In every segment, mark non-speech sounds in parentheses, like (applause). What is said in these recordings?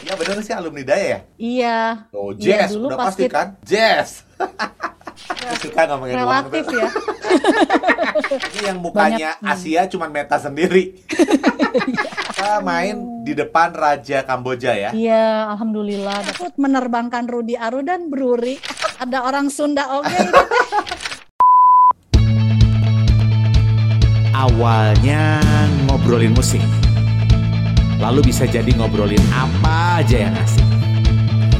Iya bener sih alumni Daya ya? Iya. Oh Iya, jazz, dulu udah pas pasti kan? Jazz. Aku suka ngomongin uang Relatif tuh. ya. (laughs) Ini yang mukanya Banyak, hmm. Asia cuman meta sendiri. (laughs) Kita main di depan Raja Kamboja ya. Iya, alhamdulillah dapat menerbangkan Rudi Aru dan Bruri. (laughs) Ada orang Sunda oke ini. Awalnya ngobrolin musik Lalu bisa jadi ngobrolin apa aja yang asik.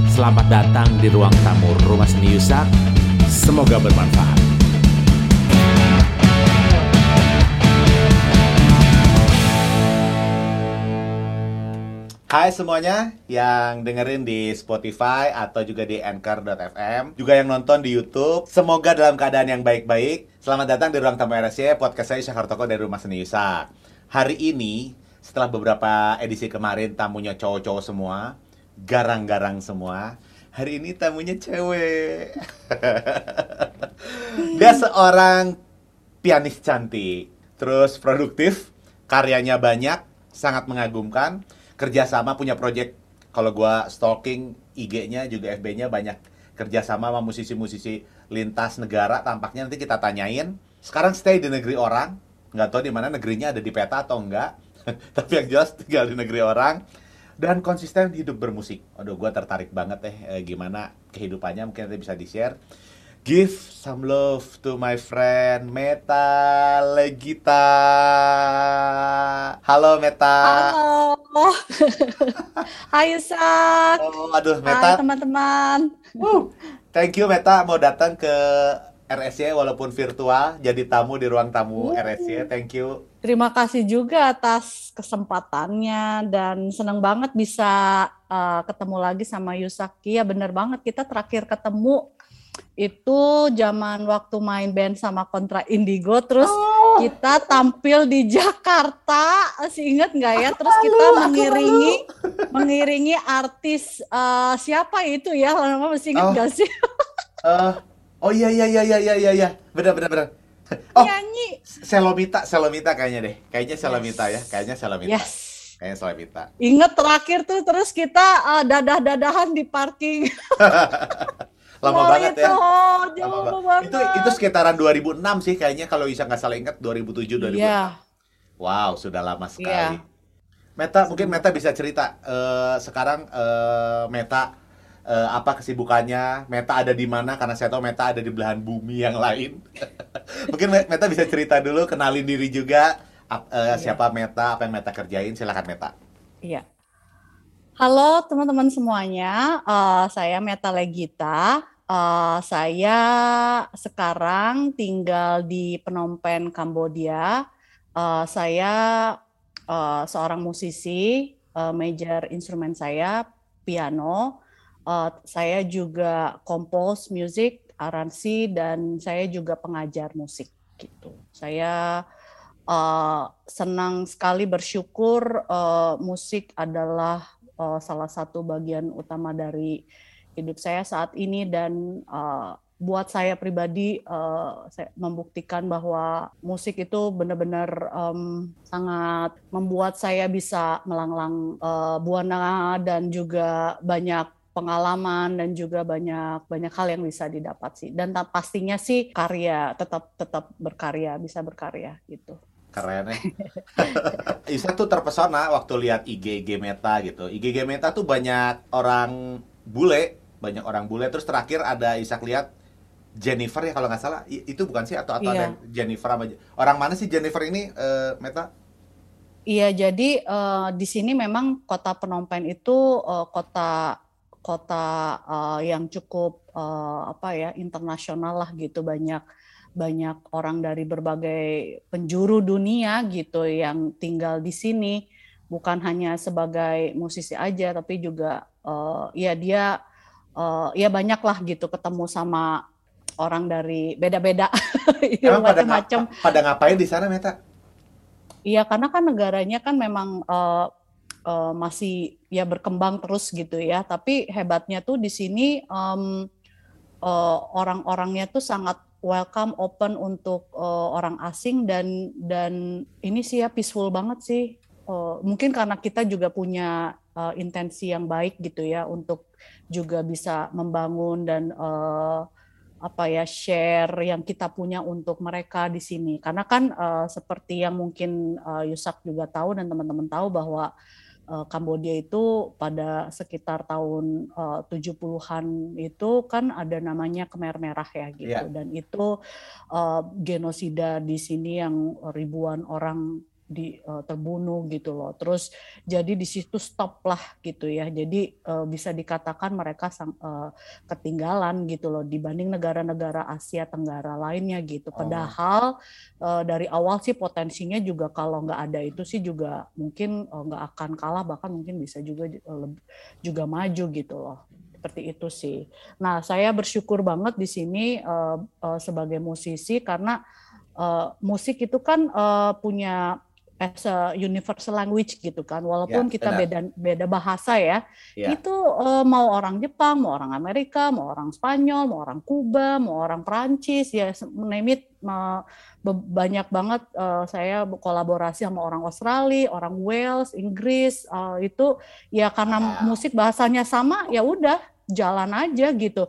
Selamat datang di ruang tamu Rumah Seni Yusak Semoga bermanfaat. Hai semuanya yang dengerin di Spotify atau juga di Anchor.fm Juga yang nonton di Youtube. Semoga dalam keadaan yang baik-baik. Selamat datang di Ruang Tamu RSY Podcast saya Syahar Toko dari Rumah Seni Yusak Hari ini setelah beberapa edisi kemarin tamunya cowok-cowok semua Garang-garang semua Hari ini tamunya cewek. (laughs) Dia seorang pianis cantik Terus produktif Karyanya banyak Sangat mengagumkan kerjasama punya project. Kalau gua stalking IG-nya juga FB-nya banyak kerjasama sama musisi-musisi lintas negara. Tampaknya nanti kita tanyain sekarang stay di negeri orang? Nggak tahu di mana negerinya ada di peta atau enggak (laughs) tapi yang jelas tinggal di negeri orang dan konsisten hidup bermusik aduh gua tertarik banget deh eh, gimana kehidupannya mungkin nanti bisa di share Give some love to my friend Meta Legita. Halo Meta. Halo. (laughs) Hai Sak. Oh, aduh Hai Meta. teman-teman. Wuh, thank you Meta mau datang ke RSY walaupun virtual jadi tamu di ruang tamu RSY. Thank you. Terima kasih juga atas kesempatannya dan senang banget bisa uh, ketemu lagi sama Yusaki. Ya bener banget kita terakhir ketemu itu zaman waktu main band sama Kontra Indigo terus kita tampil di Jakarta masih ingat nggak ya terus kita mengiringi mengiringi artis uh, siapa itu ya nama masih ingat Oh. nggak sih Eh, oh iya iya iya iya iya iya iya. Benar benar benar. (laughs) Oh, nyanyi Selomita, Selomita kayaknya deh. Kayaknya Selomita ya, kayaknya Selomita. yes Kayaknya Selomita. Ingat terakhir tuh terus kita uh, dadah-dadahan di parking. (laughs) Lama Wah, banget itu, ya. Jauh Lama ba- banget. Itu itu sekitaran 2006 sih kayaknya kalau bisa nggak salah ingat 2007 2006. Iya. Wow, sudah lama sekali. Iya. Meta, mungkin Meta bisa cerita eh, sekarang eh, Meta eh, apa kesibukannya? Meta ada di mana? Karena saya tahu Meta ada di belahan bumi yang lain. (laughs) mungkin Me- Meta bisa cerita dulu, kenalin diri juga. Iya. Siapa Meta? Apa yang Meta kerjain? Silakan Meta. Iya. Halo teman-teman semuanya, Eh, saya Meta Legita. Eh, saya sekarang tinggal di Phnom Penh, Kambodia. Eh, saya eh, seorang musisi, eh, major instrumen saya piano. Eh, saya juga compose music, aransi, dan saya juga pengajar musik gitu. Saya eh, senang sekali bersyukur eh, musik adalah eh, salah satu bagian utama dari hidup saya saat ini dan eh, buat saya pribadi eh, saya membuktikan bahwa musik itu benar-benar em, sangat membuat saya bisa melanglang eh, buana dan juga banyak pengalaman dan juga banyak banyak hal yang bisa didapat sih dan pastinya sih karya tetap tetap berkarya bisa berkarya gitu Keren ya. (laughs) Isa tuh terpesona waktu lihat IG IG Meta gitu. IG IG Meta tuh banyak orang bule, banyak orang bule. Terus terakhir ada Isak lihat Jennifer ya kalau nggak salah. Itu bukan sih atau atau ada Iya. yang Jennifer sama orang mana sih Jennifer ini eh, Meta? Iya, jadi eh, di sini memang kota Phnom Penh itu eh, kota kota eh, yang cukup eh, apa ya internasional lah gitu. Banyak banyak orang dari berbagai penjuru dunia gitu yang tinggal di sini. Bukan hanya sebagai musisi aja tapi juga eh, ya dia eh, ya banyak lah gitu ketemu sama orang dari beda-beda. (laughs) Pada, nga- macam-macam. pada ngapain di sana Meta? Iya, karena kan negaranya kan memang eh, eh, masih ya berkembang terus gitu ya. Tapi hebatnya tuh di sini em, eh, orang-orangnya tuh sangat welcome, open untuk eh, orang asing dan dan ini sih ya peaceful banget sih. Eh, mungkin karena kita juga punya uh, intensi yang baik gitu ya untuk juga bisa membangun dan uh, apa ya share yang kita punya untuk mereka di sini karena kan uh, seperti yang mungkin uh, Yusak juga tahu dan teman-teman tahu bahwa uh, Kambodia itu pada sekitar tahun uh, 70-an itu kan ada namanya Khmer Merah ya gitu yeah. dan itu uh, genosida di sini yang ribuan orang di uh, terbunuh gitu loh. Terus jadi di situ stop lah gitu ya. Jadi uh, bisa dikatakan mereka sang, uh, ketinggalan gitu loh dibanding negara-negara Asia Tenggara lainnya gitu. Oh. Padahal uh, dari awal sih potensinya juga kalau nggak ada itu sih juga mungkin uh, nggak akan kalah bahkan mungkin bisa juga uh, juga maju gitu loh seperti itu sih. Nah, saya bersyukur banget di sini uh, uh, sebagai musisi karena uh, musik itu kan uh, punya as a universal language gitu kan. Walaupun ya, kita beda beda bahasa ya, ya. itu uh, mau orang Jepang mau orang Amerika mau orang Spanyol mau orang Kuba mau orang Perancis ya name it uh, banyak banget uh, saya kolaborasi sama orang Australia orang Wales Inggris uh, itu ya karena wow. musik bahasanya sama ya udah jalan aja gitu.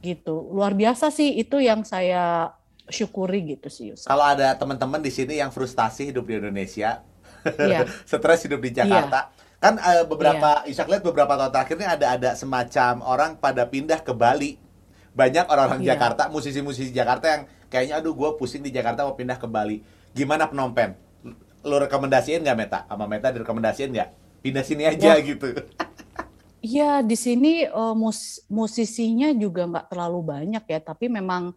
Gitu. Luar biasa sih itu yang saya syukuri gitu sih Yusuf. Kalau ada teman-teman di sini yang frustasi hidup di Indonesia, yeah. (laughs) stres hidup di Jakarta, yeah. kan uh, beberapa, yeah. Isak lihat beberapa tahun terakhir ini ada ada semacam orang pada pindah ke Bali. Banyak orang-orang yeah. Jakarta, musisi-musisi Jakarta yang kayaknya aduh gue pusing di Jakarta mau pindah ke Bali. Gimana penompen? Lo rekomendasiin nggak Meta? Sama Meta direkomendasiin nggak? Pindah sini aja yeah. gitu. Iya, di sini uh, mus musisinya juga nggak terlalu banyak ya, tapi memang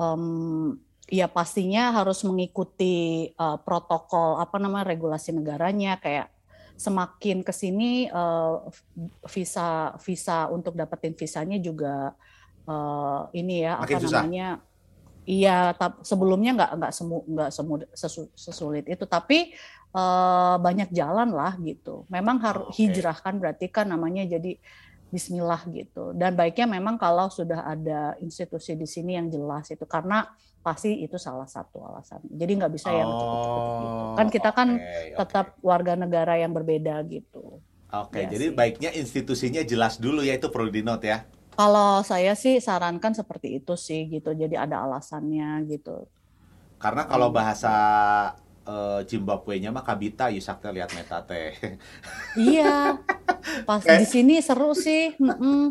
um, ya pastinya harus mengikuti uh, protokol apa namanya regulasi negaranya kayak semakin ke sini uh, visa visa untuk dapetin visanya juga uh, ini ya Makin apa susah. namanya iya sebelumnya nggak nggak semu nggak semu sesu, sesulit itu tapi uh, banyak jalan lah gitu memang harus oh, okay. hijrah kan berarti kan namanya jadi Bismillah gitu. Dan baiknya memang kalau sudah ada institusi di sini yang jelas itu karena pasti itu salah satu alasan. Jadi nggak bisa yang cepet-cepet gitu. Kan kita kan okay, tetap warga negara yang berbeda gitu. Oke, okay, ya jadi sih. baiknya institusinya jelas dulu ya itu perlu di note ya. Kalau saya sih sarankan seperti itu sih gitu. Jadi ada alasannya gitu. Karena kalau bahasa uh, Zimbabwe-nya mah Kabita Yusaknya lihat meta teh. Iya. (laughs) Pas eh. di sini seru sih. Mm -mm.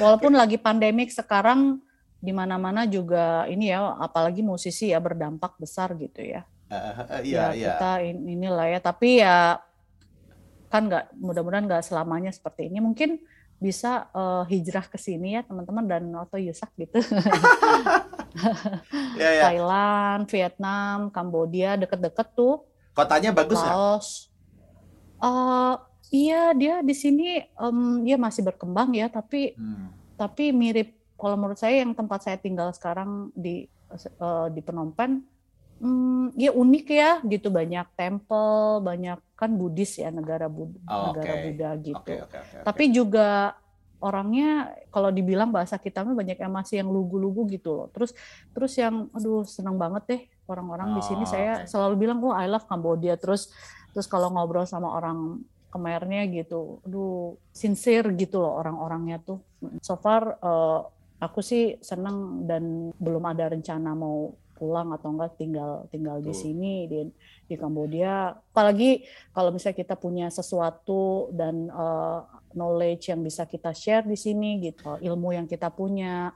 Walaupun lagi pandemik sekarang di mana-mana juga ini ya apalagi musisi ya berdampak besar gitu ya. Uh, uh, iya, ya, iya. kita inilah ya, tapi ya kan nggak mudah-mudahan nggak selamanya seperti ini. Mungkin bisa uh, hijrah ke sini ya teman-teman dan atau Yusak gitu. (laughs) ya, ya. Thailand, Vietnam, Kambodia deket-deket tuh. Kotanya bagus nggak? Uh, iya dia di sini um, dia masih berkembang ya tapi hmm. tapi mirip kalau menurut saya yang tempat saya tinggal sekarang di uh, di Phnom Penh hmm, ya unik ya gitu banyak temple banyak kan Buddhis ya negara Bud oh, negara okay. Buddha gitu. Okay, okay, okay, okay. Tapi juga orangnya kalau dibilang bahasa kita banyak yang masih yang lugu-lugu gitu loh. Terus terus yang aduh senang banget deh orang-orang oh, di sini saya okay. selalu bilang oh I love Cambodia. Terus terus kalau ngobrol sama orang kemernya gitu, aduh sincere gitu loh orang-orangnya tuh. So far uh, aku sih senang dan belum ada rencana mau pulang atau enggak tinggal tinggal di sini di di Kambodia. Apalagi kalau misalnya kita punya sesuatu dan uh, knowledge yang bisa kita share di sini gitu, ilmu yang kita punya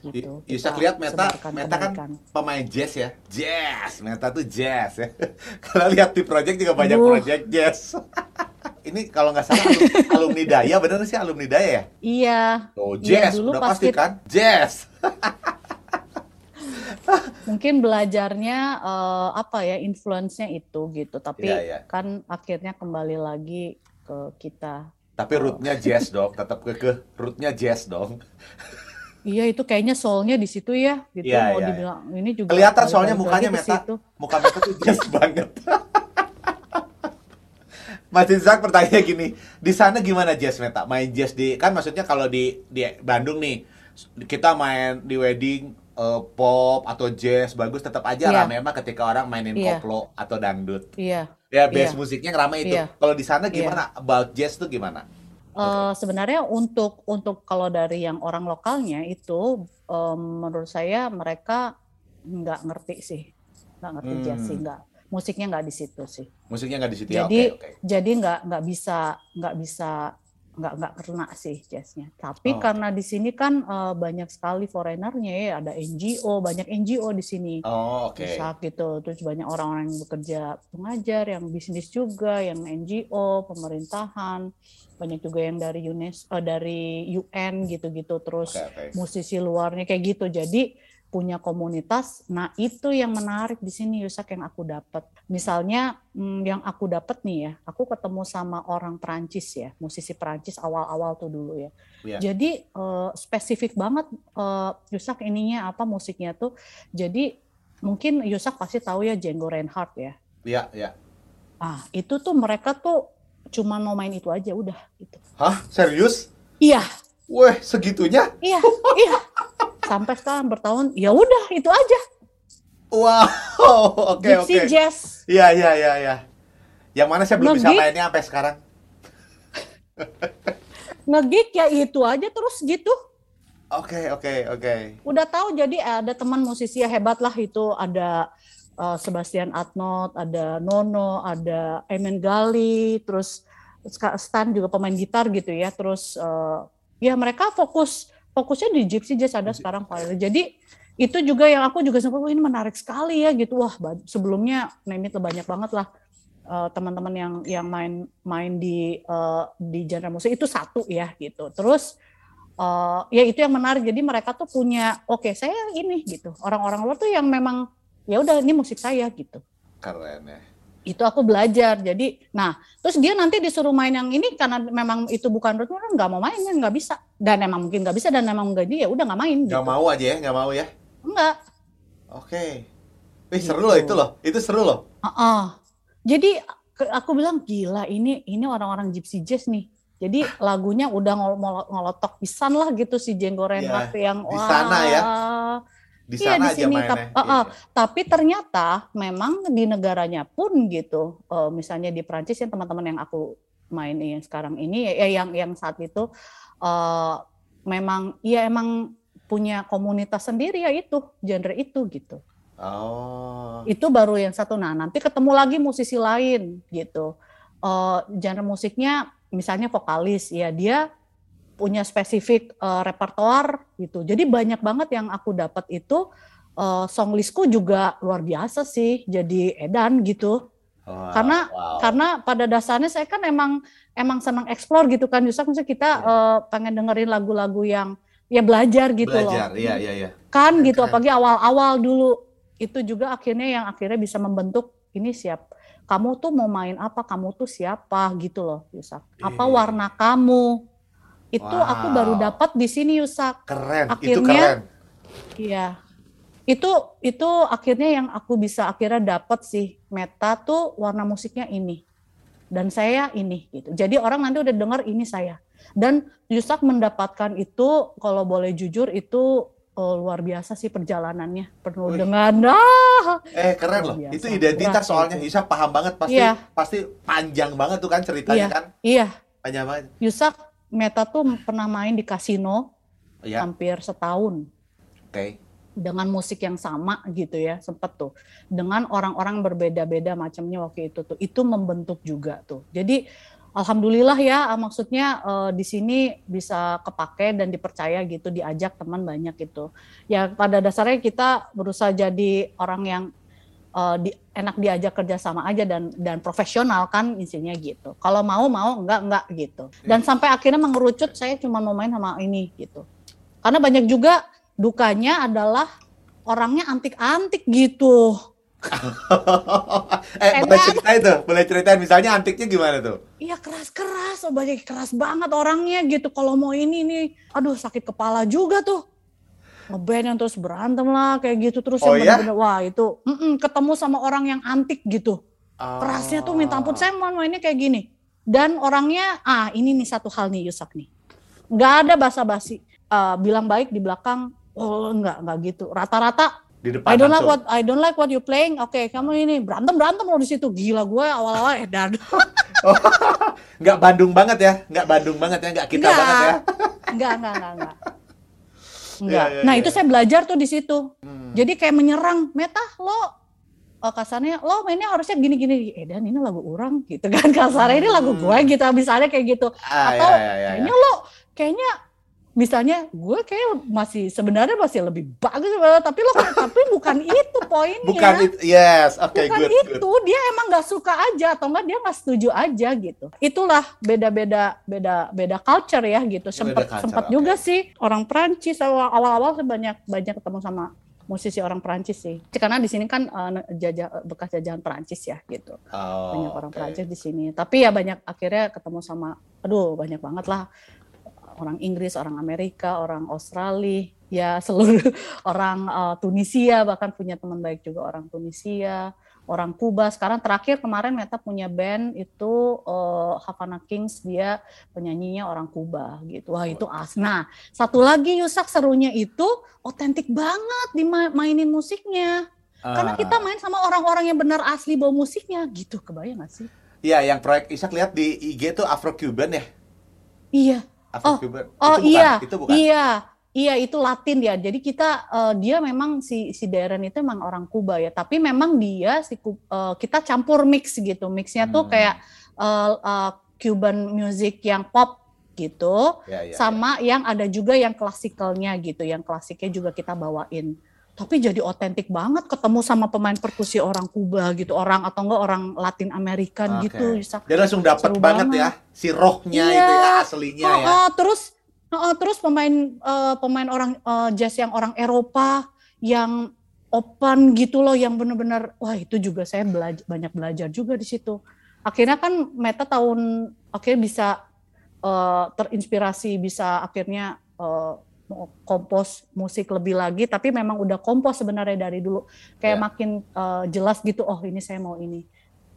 gitu. Bisa lihat Meta, Meta kan pemain jazz ya, jazz. Meta tuh jazz ya. (laughs) kalau lihat di project juga banyak uh. project jazz. (laughs) Ini kalau nggak salah (laughs) alumni Daya, bener sih alumni Daya ya? Iya. Oh jazz, iya, dulu udah pasti kan? Jazz. (laughs) mungkin belajarnya uh, apa ya influence-nya itu gitu tapi yeah, yeah. kan akhirnya kembali lagi ke kita tapi rootnya (laughs) jazz dong tetap ke ke rootnya jazz dong Iya itu kayaknya soulnya di situ ya, gitu yeah, mau yeah, dibilang yeah. ini juga kelihatan soalnya mukanya meta, muka meta tuh jazz banget. Mas Zak pertanyaan gini, di sana gimana jazz meta? Main jazz di kan maksudnya kalau di di Bandung nih kita main di wedding uh, pop atau jazz bagus tetap aja yeah. rame mah ketika orang mainin yeah. koplo atau dangdut. Iya. Yeah. Ya, base Iya. musiknya ngerame itu. Iya. Kalau di sana gimana? About jazz tuh gimana? Eh, sebenarnya untuk untuk kalau dari yang orang lokalnya itu em, menurut saya mereka nggak ngerti sih, nggak ngerti Hmm. jazz sih, nggak musiknya nggak di situ sih. Musiknya nggak di situ ya? Jadi Oke, oke. jadi nggak nggak bisa nggak bisa nggak nggak kena sih jazznya. Tapi Oh. karena di sini kan eh, banyak sekali foreignernya ya, ada NGO, banyak NGO di sini. Oh, oke. Rusak gitu. Terus banyak orang-orang yang bekerja pengajar, yang bisnis juga, yang NGO, pemerintahan, banyak juga yang dari UNESCO, eh, dari UN gitu-gitu. Terus Oke, oke. musisi luarnya kayak gitu. Jadi punya komunitas. Nah itu yang menarik di sini Yusak yang aku dapat. Misalnya hmm, yang aku dapat nih ya, aku ketemu sama orang Perancis ya, musisi Perancis awal-awal tuh dulu ya. Iya. Jadi eh, spesifik banget eh, Yusak ininya apa musiknya tuh. Jadi mungkin Yusak pasti tahu ya Django Reinhardt ya. Iya, iya. Ah itu tuh mereka tuh cuma mau main itu aja udah gitu. Hah? Serius? Iya, Weh, segitunya? iya, iya. Sampai sekarang bertahun, ya udah itu aja. Wow, oke, (laughs) oke. Gypsy jazz. Iya, iya, iya, iya. Yang mana saya belum bisa mainnya sampai sekarang. Ngegig ya itu aja terus gitu. Oke, oke, oke. Udah tahu jadi ada teman musisi ya hebat lah itu ada eh, Sebastian Atnot, ada Nono, ada Emen Gali, terus Stan juga pemain gitar gitu ya. Terus eh, ya mereka fokus fokusnya di Gypsy Jazz ada sekarang Pak. Jadi itu juga yang aku juga sempat wah ini menarik sekali ya gitu. Wah, sebelumnya name it banyak banget lah eh, teman-teman yang yang main main di eh, di genre musik itu satu ya gitu. Terus eh, ya itu yang menarik. Jadi mereka tuh punya oke saya ini gitu. Orang-orang luar tuh yang memang ya udah ini musik saya gitu Keren ya. Itu aku belajar jadi nah terus dia nanti disuruh main yang ini karena memang itu bukan kan nggak mau main kan nggak bisa dan emang mungkin nggak bisa dan emang nggak dia ya udah nggak main gitu Nggak mau aja ya, nggak mau ya. enggak Oke. Wih, seru loh itu loh. Itu seru loh. Heeh. jadi ke- aku bilang gila ini ini orang-orang gypsy jazz nih jadi lagunya udah ngol- ngol- ngolotok pisan lah gitu si Django Reinhardt yang di sana ya, Di Iya, sana di aja sini, mainnya. tap- uh, uh. Tapi ternyata memang di negaranya pun gitu, eh, misalnya di Prancis yang teman-teman yang aku main yang sekarang ini, ya yang yang saat itu eh, memang ya emang punya komunitas sendiri ya itu genre itu gitu. Oh. Itu baru yang satu. Nah nanti ketemu lagi musisi lain gitu. Eh, genre musiknya misalnya vokalis ya dia punya spesifik eh, repertoar gitu. Jadi banyak banget yang aku dapat itu eh, song listku juga luar biasa sih. Jadi edan gitu. Wow, Karena- wow. Karena pada dasarnya saya kan emang emang senang explore gitu kan. Yusuf misalnya kita Iya. eh, pengen dengerin lagu-lagu yang ya belajar gitu Belajar, loh. iya, iya, iya. Kan gitu Keren. apalagi awal-awal dulu. Itu juga akhirnya yang akhirnya bisa membentuk ini siap. Kamu tuh mau main apa? Kamu tuh siapa gitu loh, Yusak. Apa Iya. warna kamu? Itu aku baru Wow. dapat di sini, Yusak. Keren, itu Akhirnya- keren. Iya. Itu itu akhirnya yang aku bisa akhirnya dapat sih meta tuh warna musiknya ini. Dan saya ini gitu. Jadi orang nanti udah dengar ini saya. Dan Yusak mendapatkan itu kalau boleh jujur itu eh, luar biasa sih perjalanannya. Penuh Wih. dengan ah, (laughs) Eh keren loh. Biasa. Itu identitas soalnya. itu. Isa paham banget pasti Iya. pasti panjang banget tuh kan ceritanya Iya. kan. iya, Panjang banget. Yusak Meta tuh pernah main di kasino Iya. hampir setahun. Oke. dengan musik yang sama gitu ya sempet tuh dengan orang-orang berbeda-beda macamnya waktu itu tuh itu membentuk juga tuh jadi alhamdulillah ya ah, maksudnya eh, di sini bisa kepake dan dipercaya gitu diajak teman banyak gitu ya pada dasarnya kita berusaha jadi orang yang eh, di, enak diajak kerja sama aja dan dan profesional kan isinya gitu kalau mau mau enggak enggak gitu dan sampai akhirnya mengerucut saya cuma mau main sama ini gitu karena banyak juga dukanya adalah orangnya antik-antik gitu. (laughs) eh, boleh cerita itu, boleh ceritain misalnya antiknya gimana tuh? Iya keras-keras, oh banyak keras banget orangnya gitu. Kalau mau ini nih, aduh sakit kepala juga tuh. Ngeband yang terus berantem lah kayak gitu terus Oh, yang ya? bener-bener wah itu mm-mm, ketemu sama orang yang antik gitu. Oh. Kerasnya tuh minta ampun saya mau mainnya kayak gini. Dan orangnya ah ini nih satu hal nih Yusak nih. Nggak ada basa-basi. Eh, bilang baik di belakang oh enggak enggak gitu. Rata-rata Di depan I don't like what I don't like what you playing. Oke, kamu ini berantem berantem lo di situ. Gila gue awal-awal edan. (laughs) Nggak Bandung banget ya, nggak Bandung banget ya, nggak kita Nggak. banget ya. Enggak, enggak, enggak, enggak. Iya, Enggak. iya, Nah, iya. itu saya belajar tuh di situ. Hmm. Jadi kayak menyerang, Meta lo eh, kasarnya lo mainnya harusnya gini-gini. Eh dan ini lagu orang gitu kan (laughs) kasarnya ini lagu gue gitu misalnya kayak gitu. Ah, Atau ya, ya, ya, ya. kayaknya lo kayaknya misalnya gue kayak masih sebenarnya masih lebih bagus eh, tapi lo tapi bukan itu poinnya. Bukan itu, yes, oke, bukan good, itu good. dia emang nggak suka aja atau enggak dia nggak setuju aja gitu itulah beda-beda beda beda culture ya gitu sempat sempat oke. juga sih orang Prancis awal awal saya banyak banyak ketemu sama musisi orang Prancis sih karena di sini kan eh, ne- jajah bekas jajahan Prancis ya gitu Oh, banyak orang oke. Prancis di sini tapi ya banyak akhirnya ketemu sama aduh banyak banget lah orang Inggris orang Amerika orang Australia ya seluruh (laughs) orang eh, Tunisia bahkan punya teman baik juga orang Tunisia orang Kuba. Sekarang terakhir kemarin Meta punya band itu eh, Havana Kings dia penyanyinya orang Kuba gitu. Wah itu as nah satu lagi Yusak serunya itu otentik banget dimainin musiknya. Karena Ah. kita main sama orang-orang yang benar asli bawa musiknya gitu. Kebayang gak sih? Iya, yang proyek Isak lihat di IG tuh Afro Cuban ya? iya Afro Cuban. Oh itu bukan, iya, itu bukan. iya, iya itu Latin ya. Jadi kita eh, dia memang si si Darren itu memang orang Kuba ya. Tapi memang dia si eh, kita campur mix gitu. Mixnya tuh Hmm. kayak eh, eh, Cuban music yang pop gitu, Ya, ya, sama yang ada juga yang klasikalnya gitu. Yang klasiknya juga kita bawain. Tapi jadi otentik banget ketemu sama pemain perkusi orang Kuba gitu, orang atau enggak orang Latin Amerikan Oke. gitu. Dia langsung dapat banget banget. ya si rohnya Iya. itu ya aslinya Oh, ya. oh, terus oh, terus pemain eh, pemain orang eh, jazz yang orang Eropa yang open gitu loh yang benar-benar wah itu juga saya belajar banyak belajar juga di situ. Akhirnya kan Meta tahun akhirnya bisa eh, terinspirasi bisa akhirnya mau kompos musik lebih lagi tapi memang udah kompos sebenarnya dari dulu. Kayak Ya. makin eh, jelas gitu oh ini saya mau ini.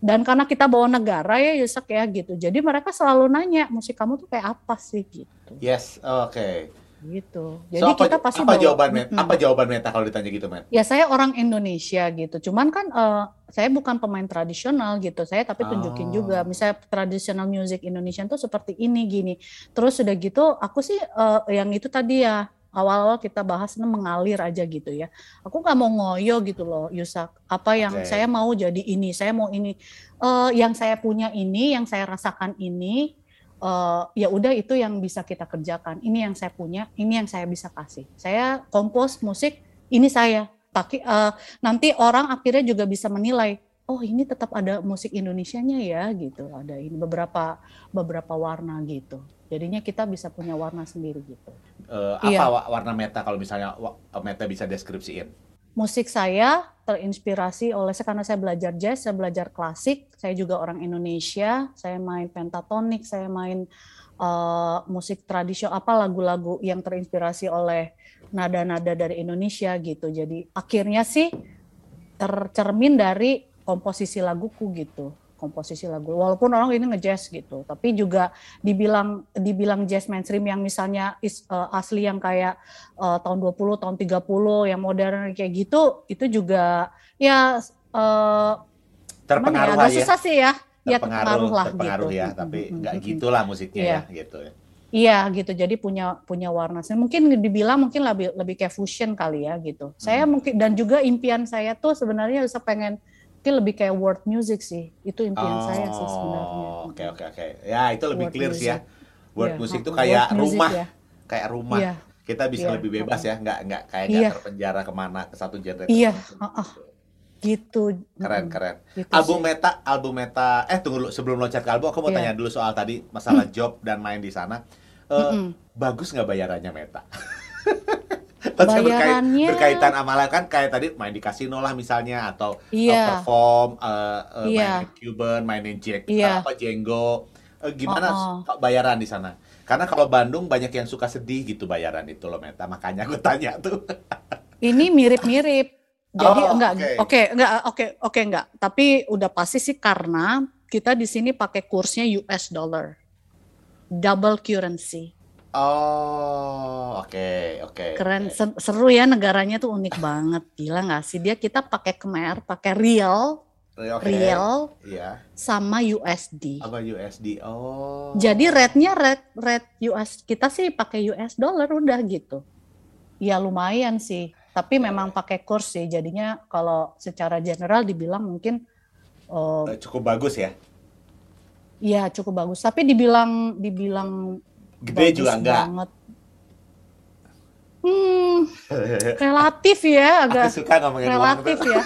Dan karena kita bawa negara ya Yusak ya gitu. Jadi mereka selalu nanya musik kamu tuh kayak apa sih? Gitu. Yes, oke. Gitu So, jadi apa, kita pasti apa bawa- jawaban Met? Mm-mm. Apa jawaban Meta kalau ditanya gitu, Met? ya saya orang Indonesia gitu cuman kan eh, saya bukan pemain tradisional gitu saya tapi tunjukin Oh. juga misalnya tradisional music Indonesia tuh seperti ini gini terus udah gitu aku sih eh, yang itu tadi ya awal-awal kita bahas mengalir aja gitu ya aku nggak mau ngoyo gitu loh Yusak apa yang Oke. saya mau jadi ini saya mau ini Eh, yang saya punya ini yang saya rasakan ini eh, ya udah itu yang bisa kita kerjakan. Ini yang saya punya ini yang saya bisa kasih. Saya kompos musik ini saya. Tapi eh, nanti orang akhirnya juga bisa menilai oh ini tetap ada musik Indonesianya ya gitu. Ada ini beberapa beberapa warna gitu. Jadinya kita bisa punya warna sendiri gitu. Iya. apa wa- warna Meta kalau misalnya Meta bisa deskripsiin? Musik saya terinspirasi oleh karena saya belajar jazz, saya belajar klasik, saya juga orang Indonesia, saya main pentatonik, saya main eh, musik tradisional apa lagu-lagu yang terinspirasi oleh nada-nada dari Indonesia gitu. Jadi akhirnya sih tercermin dari komposisi laguku gitu komposisi lagu walaupun orang ini ngejazz gitu tapi juga dibilang dibilang jazz mainstream yang misalnya is- eh, asli yang kayak eh, tahun 20 tahun 30 yang modern kayak gitu itu juga ya gimana Terpengaruh ya, lah agak ya. susah sih ya ya Terpengaruh, lah terpengaruh gitu ya, tapi nggak mm, mm. gitulah musiknya Iya. ya, gitu. ya. Iya gitu, jadi punya punya warna. Saya mungkin dibilang mungkin lebih lebih kayak fusion kali ya gitu. Saya Hmm. mungkin dan juga impian saya tuh sebenarnya bisa pengen mungkin lebih kayak world music sih. Itu impian saya sih sebenarnya. Oh, Oke oke oke. Ya itu lebih World clear sih ya. music. Word Iya, music itu world kayak music rumah, ya. kayak rumah. Iya. Kita bisa Iya, lebih bebas ya, nggak nggak kayak Iya. nggak terpenjara ke mana ke satu genre. Iya, heeh. gitu. Gitu. Keren Mm, keren. gitu Album sih. Meta, album Meta. Eh tunggu dulu sebelum loncat ke album, aku mau Iya. tanya dulu soal tadi masalah job dan main di sana. Eh, Mm-mm. bagus nggak bayarannya Meta? (laughs) Berkait- Bayarannya- berkaitan sama kan kayak tadi main di kasino lah misalnya atau uh, Iya. perform uh, uh, Iya. mainin Cuban, mainin Jack Iya. apa Jenggo. Uh, gimana Oh, kok bayaran di sana? Karena kalau Bandung banyak yang suka sedih gitu bayaran itu loh Meta, makanya aku (laughs) tanya tuh. Ini mirip-mirip. (laughs) Jadi Oh, enggak oke. oke enggak oke oke enggak. Tapi udah pasti sih karena kita di sini pakai kursnya US dollar. Double currency. Oh, oke, oke. Keren, oke. se- seru ya negaranya tuh unik banget. Gila nggak sih dia kita pakai Khmer, pakai Real, Oke. Real Iya. sama USD. Apa USD? Oh. Jadi rate-nya rate rate US kita sih pakai US dollar udah gitu. Ya lumayan sih, tapi memang pakai kurs sih. Jadinya kalau secara general dibilang mungkin Eh, cukup bagus ya. ya cukup bagus. Tapi dibilang dibilang Gede bagus juga enggak. banget. Hmm, relatif ya (laughs) Aku agak suka ngomongin relatif ya.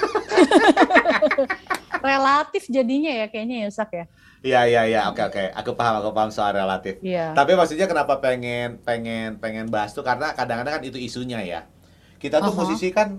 (laughs) relatif jadinya ya kayaknya ya Sak ya. Iya, iya, iya. Oke, oke. Aku paham, aku paham soal relatif. Iya. Tapi maksudnya kenapa pengen pengen pengen bahas tuh karena kadang-kadang kan itu isunya ya. Kita tuh Aha. musisi kan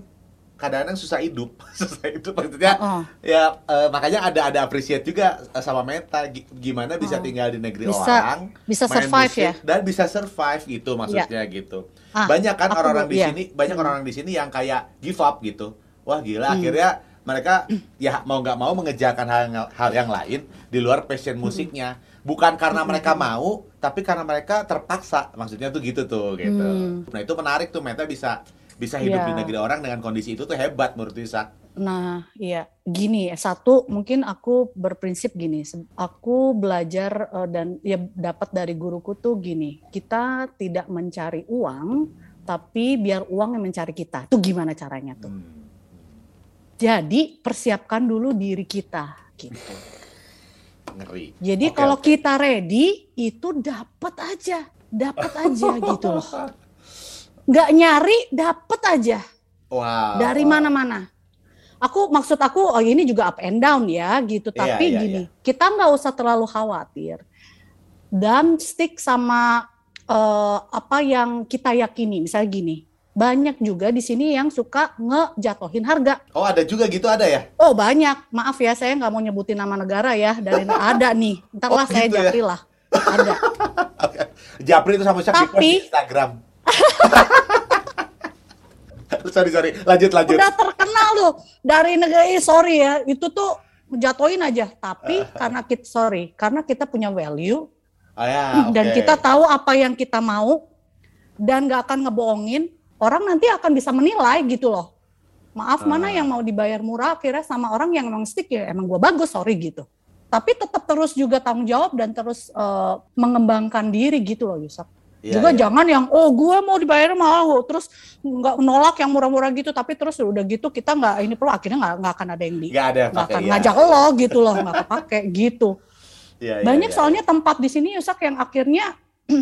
kadang-kadang susah hidup, (laughs) susah hidup maksudnya Oh, ya eh, makanya ada ada appreciate juga eh, sama Meta Gi- gimana bisa Oh. tinggal di negeri Bisa- orang bisa main survive musik, ya. dan bisa survive gitu maksudnya gitu Ah, banyak kan orang-orang di iya. sini banyak Hmm. orang-orang di sini yang kayak give up gitu wah gila Hmm. akhirnya mereka ya mau nggak mau mengejarkan hal yang- hal yang lain di luar passion Hmm. musiknya bukan karena mereka mau tapi karena mereka terpaksa maksudnya tuh gitu tuh gitu Hmm. nah itu menarik tuh Meta bisa bisa hidup di Iya. negeri orang dengan kondisi itu tuh hebat menurut Isa Nah, iya, gini, satu mungkin aku berprinsip gini, aku belajar eh, dan ya dapat dari guruku tuh gini, kita tidak mencari uang, tapi biar uang yang mencari kita. Itu gimana caranya tuh? Hmm. Jadi persiapkan dulu diri kita, gitu. ngeri Jadi Oke, kalau oke. kita ready, itu dapat aja, dapat aja gitu loh. (laughs) Nggak nyari, dapat aja. wow dari mana-mana. Aku maksud aku oh ini juga up and down ya gitu. Iya, Tapi iya, gini, kita nggak usah terlalu khawatir dan stick sama eh, apa yang kita yakini. Misalnya gini, banyak juga di sini yang suka ngejatohin harga. oh ada juga gitu ada ya Oh banyak, maaf ya saya nggak mau nyebutin nama negara ya dari (laughs) ada nih. Ntar Oh, lah saya gitu ya? japri lah. Ada. (laughs) Japri itu sama siapa Tapi- di Instagram (laughs) sorry sorry. Lanjut lanjut. Udah terkenal tuh dari negara ini sorry ya. Itu tuh jatuhin aja. Tapi karena kita sorry karena kita punya value Ah, ya, (clears throat) dan oke. kita tahu apa yang kita mau dan nggak akan ngebohongin orang nanti akan bisa menilai gitu loh. Maaf mana Ah. yang mau dibayar murah akhirnya sama orang yang emang stick ya emang gua bagus sorry gitu. Tapi tetap terus juga tanggung jawab dan terus eh, mengembangkan diri gitu loh Yusuf Iya, juga iya. jangan yang oh gue mau dibayar mahal. Terus nggak nolak yang murah-murah gitu. Tapi terus udah gitu kita nggak ini perlu. Akhirnya nggak nggak akan ada yang di nggak ada nggak pakai akan ya. ngajak lo gitu loh. Nggak kepake (laughs) gitu. Iya, iya, banyak iya, soalnya tempat di sini Yusak yang akhirnya (clears throat)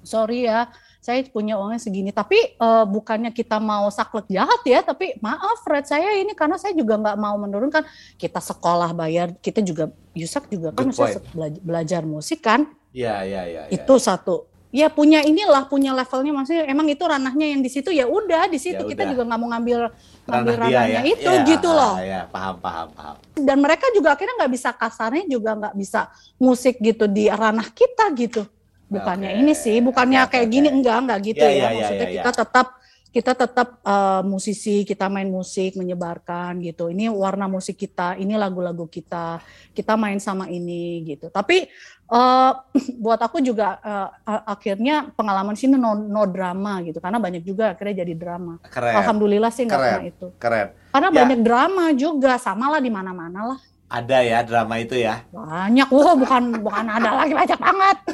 sorry ya saya punya uangnya segini. Tapi eh, bukannya kita mau saklek jahat ya tapi maaf Fred saya ini karena saya juga nggak mau menurunkan. Kita sekolah bayar kita juga Yusak juga kan Good maksudnya point. bela- belajar musik kan? Iya iya iya iya. itu satu ya punya inilah punya levelnya maksudnya emang itu ranahnya yang di situ ya udah di situ Ya kita udah. juga nggak mau ngambil ngambil Ranah dia ranahnya ya. itu Iya, gitu loh ya paham paham paham dan mereka juga akhirnya nggak bisa kasarnya juga nggak bisa musik gitu di ranah kita gitu bukannya Oke. ini sih bukannya Oke, kayak gini enggak enggak gitu Ya, ya, ya, ya, maksudnya ya, kita ya. tetap kita tetap eh, musisi kita main musik menyebarkan gitu. Ini warna musik kita ini lagu-lagu kita kita main sama ini gitu. Tapi eh, (clears throat) buat aku juga a- akhirnya pengalaman sini no, no drama gitu. Karena banyak juga akhirnya jadi drama. Keren. Alhamdulillah sih nggak pernah itu. Keren. Karena Ya. banyak drama juga. Sama lah di mana-mana lah ada ya drama itu ya? Banyak. Wah bukan bukan ada lagi. Banyak banget. (laughs)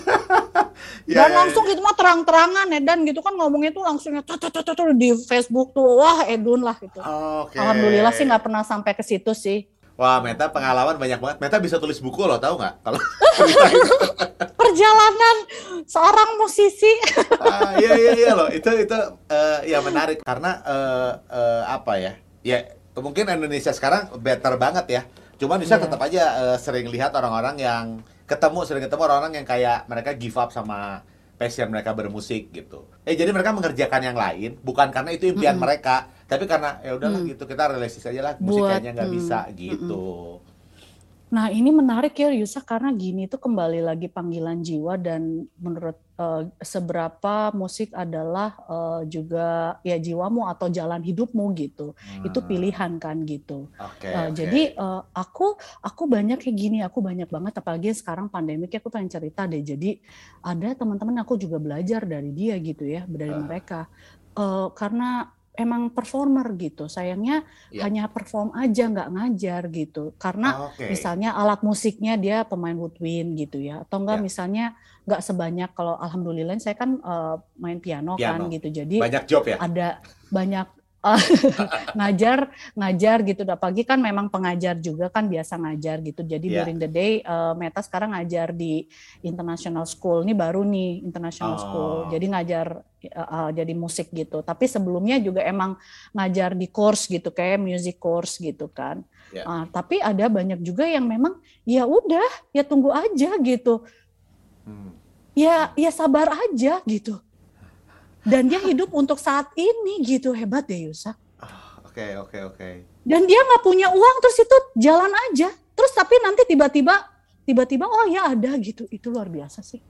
Ya, dan ya, langsung gitu mah terang-terangan Edan gitu kan ngomongnya tuh langsungnya tut, tut, tut, tut, di Facebook tuh. Wah Edun lah gitu. Oke. Alhamdulillah sih nggak pernah sampai ke situ sih. Wah Meta pengalaman banyak banget. Meta bisa tulis buku loh tahu nggak? Kalau itu. (laughs) perjalanan seorang musisi. (laughs) Ah, iya iya iya loh. Itu itu eh, ya menarik. Karena eh, eh, apa ya? Ya mungkin Indonesia sekarang better banget ya cuman bisa Iya. tetap aja eh, sering lihat orang-orang yang ketemu sering ketemu orang-orang yang kayak mereka give up sama passion mereka bermusik gitu eh jadi mereka mengerjakan yang lain bukan karena itu impian Mm-mm. mereka tapi karena ya udahlah Mm. gitu kita realistis aja lah musik Buat, kayaknya nggak mm, bisa gitu Nah, ini menarik ya Yusa karena gini itu kembali lagi panggilan jiwa dan menurut uh, seberapa musik adalah uh, juga ya jiwamu atau jalan hidupmu gitu. Hmm. Itu pilihan kan gitu. Okay, uh, okay. Jadi uh, aku aku banyak kayak gini, aku banyak banget apalagi sekarang pandemik aku pengen cerita deh. Jadi ada teman-teman aku juga belajar dari dia gitu ya, dari uh. mereka. Uh, karena emang performer gitu. Sayangnya ya. hanya perform aja nggak ngajar gitu. Karena okay. misalnya alat musiknya dia pemain woodwind gitu ya. Atau enggak ya. misalnya nggak sebanyak kalau alhamdulillah saya kan uh, main piano, kan piano kan gitu. Jadi banyak job ya. Ada banyak (laughs) ngajar ngajar gitu pagi kan memang pengajar juga kan biasa ngajar gitu jadi yeah. during the day uh, Meta sekarang ngajar di international school ini baru nih international oh. school jadi ngajar uh, uh, jadi musik gitu tapi sebelumnya juga emang ngajar di course gitu kayak music course gitu kan yeah. uh, tapi ada banyak juga yang memang ya udah ya tunggu aja gitu hmm. ya ya sabar aja gitu dan dia hidup untuk saat ini gitu hebat deh Yusak. Ah, oke oke oke. Dan dia nggak punya uang terus itu jalan aja. Terus tapi nanti tiba-tiba tiba-tiba oh ya ada gitu itu luar biasa sih.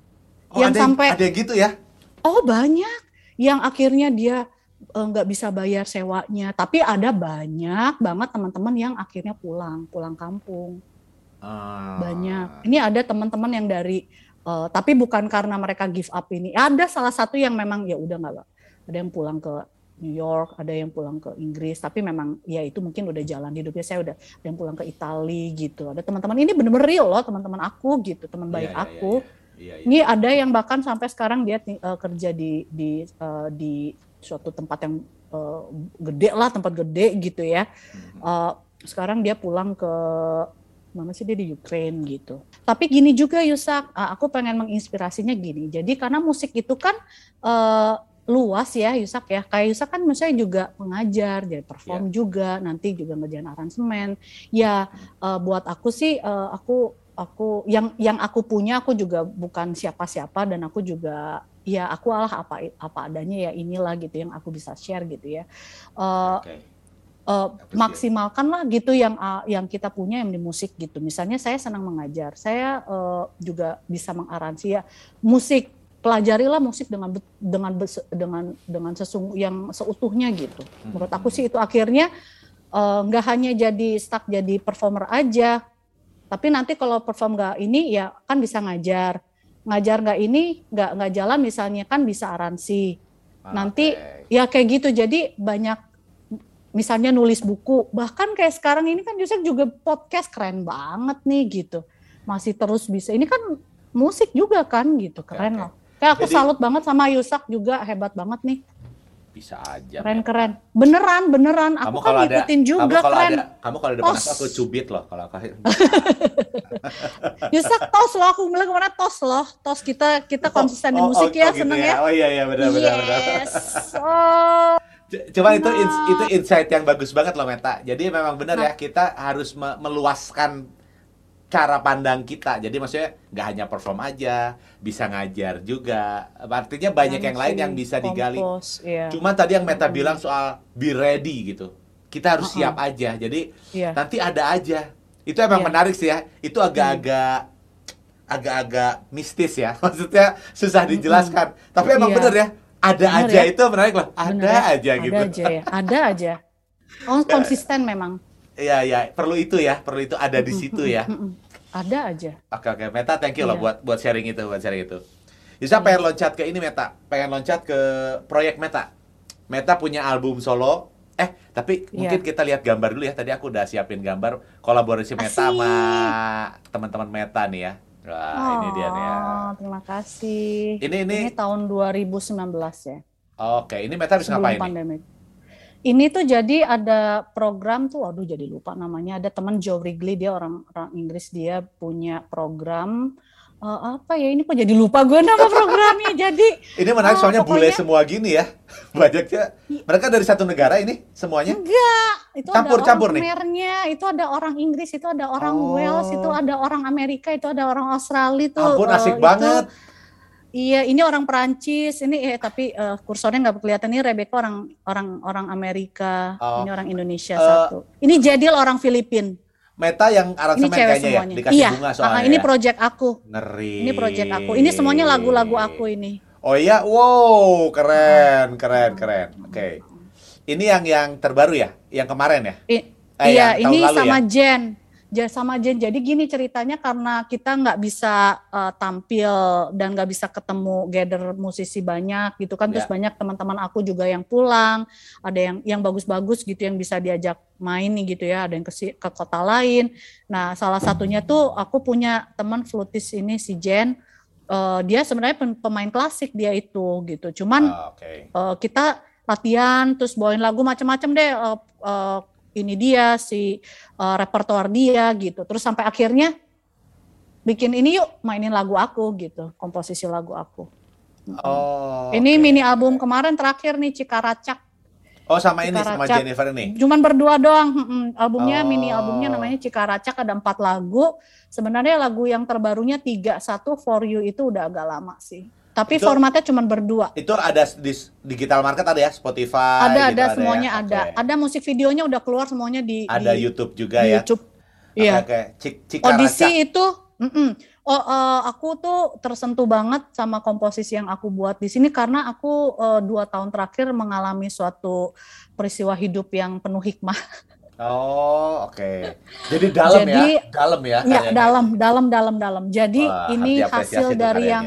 Oh, yang ada, sampai ada gitu ya? Oh banyak yang akhirnya dia eh, nggak uh, bisa bayar sewanya. Tapi ada banyak banget teman-teman yang akhirnya pulang pulang kampung. Uh. Banyak. Ini ada teman-teman yang dari Uh, tapi bukan karena mereka give up ini. Ada salah satu yang memang ya udah nggak ada yang pulang ke New York, ada yang pulang ke Inggris, tapi memang ya itu mungkin udah jalan hidupnya saya udah ada yang pulang ke Italia gitu. Ada teman-teman ini bener-bener real loh teman-teman aku gitu, teman iya, baik yeah, aku. Yeah, yeah, yeah. Ini ada yang bahkan sampai sekarang dia uh, kerja di di uh, di suatu tempat yang uh, gede lah, tempat gede gitu ya. Uh, sekarang dia pulang ke mana sih dia di Ukraine gitu. Tapi gini juga Yusak, aku pengen menginspirasinya gini. Jadi karena musik itu kan uh, luas ya Yusak ya. Kayak Yusak kan misalnya juga mengajar, jadi perform yeah. juga, nanti juga ngerjain aransemen. Ya uh, buat aku sih uh, aku aku yang yang aku punya aku juga bukan siapa-siapa dan aku juga ya aku Allah apa apa adanya ya inilah gitu yang aku bisa share gitu ya. Uh, okay uh, maksimalkanlah gitu yang uh, yang kita punya yang di musik gitu. Misalnya saya senang mengajar, saya uh, juga bisa mengaransi ya. Musik pelajarilah musik dengan dengan dengan dengan sesungguh yang seutuhnya gitu. Menurut aku sih itu akhirnya nggak uh, hanya jadi stuck jadi performer aja, tapi nanti kalau perform nggak ini ya kan bisa ngajar, ngajar nggak ini nggak nggak jalan misalnya kan bisa aransi. Nanti ya kayak gitu. Jadi banyak misalnya nulis buku, bahkan kayak sekarang ini kan Yusuf juga podcast keren banget nih gitu. Masih terus bisa. Ini kan musik juga kan gitu, keren okay, loh. Kayak aku Jadi, salut banget sama Yusak juga hebat banget nih. Bisa aja. Keren keren. Beneran beneran. Aku kamu kan ngikutin juga kamu kalau keren. Ada, kamu kalau ada panas aku cubit loh kalau aku. (laughs) Yusak tos loh aku bilang ke mana tos loh. Tos kita kita konsisten oh, di musik oh, ya, oh, gitu seneng ya. ya. Oh iya iya benar benar yes. benar. Oh Cuma itu itu insight yang bagus banget loh Meta. Jadi memang benar ya kita harus me meluaskan cara pandang kita. Jadi maksudnya nggak hanya perform aja, bisa ngajar juga. Artinya banyak yang lain yang bisa digali. Iya. Cuma tadi yang Meta bilang soal be ready gitu. Kita harus uh -uh. siap aja. Jadi yeah. nanti ada aja. Itu emang yeah. menarik sih ya. Itu agak-agak agak-agak mistis ya. (laughs) Maksudnya susah dijelaskan. Tapi emang yeah. bener ya ada Bener aja ya? itu menarik loh ada Bener ya? aja ada gitu. aja ya? Ada aja. (laughs) Oh konsisten memang. Iya ya perlu itu ya. Perlu itu ada di situ ya. ada aja. Oke oke. Meta thank you iya. loh buat buat sharing itu buat sharing itu. Bisa pengen loncat ke ini Meta? Pengen loncat ke proyek Meta? Meta punya album solo. Eh tapi yeah. mungkin kita lihat gambar dulu ya. Tadi aku udah siapin gambar kolaborasi Meta Asik. sama teman-teman Meta nih ya Wah, oh, ini dia nih ya. Oh, terima kasih. Ini ini, ini tahun 2019 ya. Oke, ini Meta bisa ngapain pandemi. Ini tuh jadi ada program tuh, waduh jadi lupa namanya. Ada teman Joe Wrigley, dia orang orang Inggris, dia punya program uh, apa ya? Ini kok jadi lupa gue nama programnya (laughs) jadi. Ini menarik uh, soalnya pokoknya, bule semua gini ya. (laughs) Banyaknya. Mereka dari satu negara ini semuanya? Enggak. Itu campur ada campur nih? Itu ada orang Inggris itu ada orang oh. Wales itu ada orang Amerika itu ada orang Australia tuh ampun asik uh, banget. Itu, Iya, ini orang Perancis, ini eh tapi uh, kursornya nggak kelihatan. Ini Rebecca orang orang orang Amerika, oh. ini orang Indonesia uh, satu. Ini Jadil orang Filipin. Meta yang aransemen kayaknya semuanya. ya, dikasih iya, bunga soalnya ini ya. project aku. Ngeri. Ini project aku. Ini semuanya lagu-lagu aku ini. Oh iya, wow, keren, keren, keren. Oke. Ini yang yang terbaru ya, yang kemarin ya? I- Eh, iya, ini sama ya? Jen. Sama Jen. Jadi gini ceritanya karena kita nggak bisa uh, tampil dan nggak bisa ketemu gather musisi banyak gitu kan. Terus Ya. banyak teman-teman aku juga yang pulang. Ada yang yang bagus-bagus gitu yang bisa diajak main nih gitu ya. Ada yang ke, ke kota lain. Nah salah satunya tuh aku punya teman flutis ini si Jen. Eh, dia sebenarnya pem- pemain klasik dia itu gitu. Cuman Ah, Oke. eh, kita latihan terus bawain lagu macam-macam deh eh, eh, ini dia si eh, repertoar dia gitu terus sampai akhirnya bikin ini yuk mainin lagu aku gitu komposisi lagu aku Oh. ini mini album kemarin terakhir nih Cikaracak Oh sama ini sama Cikaracak. Jennifer ini. cuman berdua doang albumnya Oh. mini albumnya namanya Cikaracak ada empat lagu sebenarnya lagu yang terbarunya tiga satu for you itu udah agak lama sih tapi Itu- formatnya cuman berdua Itu ada di digital market ada ya, Spotify. ada gitu ada ya? semuanya ada Oke. ada musik videonya udah keluar semuanya di Ada di, YouTube juga di ya. YouTube Oke, iya Oke, Cik Cikaracak. audisi itu mm-mm. oh eh, aku tuh tersentuh banget sama komposisi yang aku buat di sini karena aku eh, dua tahun terakhir mengalami suatu peristiwa hidup yang penuh hikmah Oh, oke. Jadi dalam Jadi- ya, dalam ya. ya kayaknya. dalam dalam dalam dalam jadi Wah, ini hasil dari karyanya. yang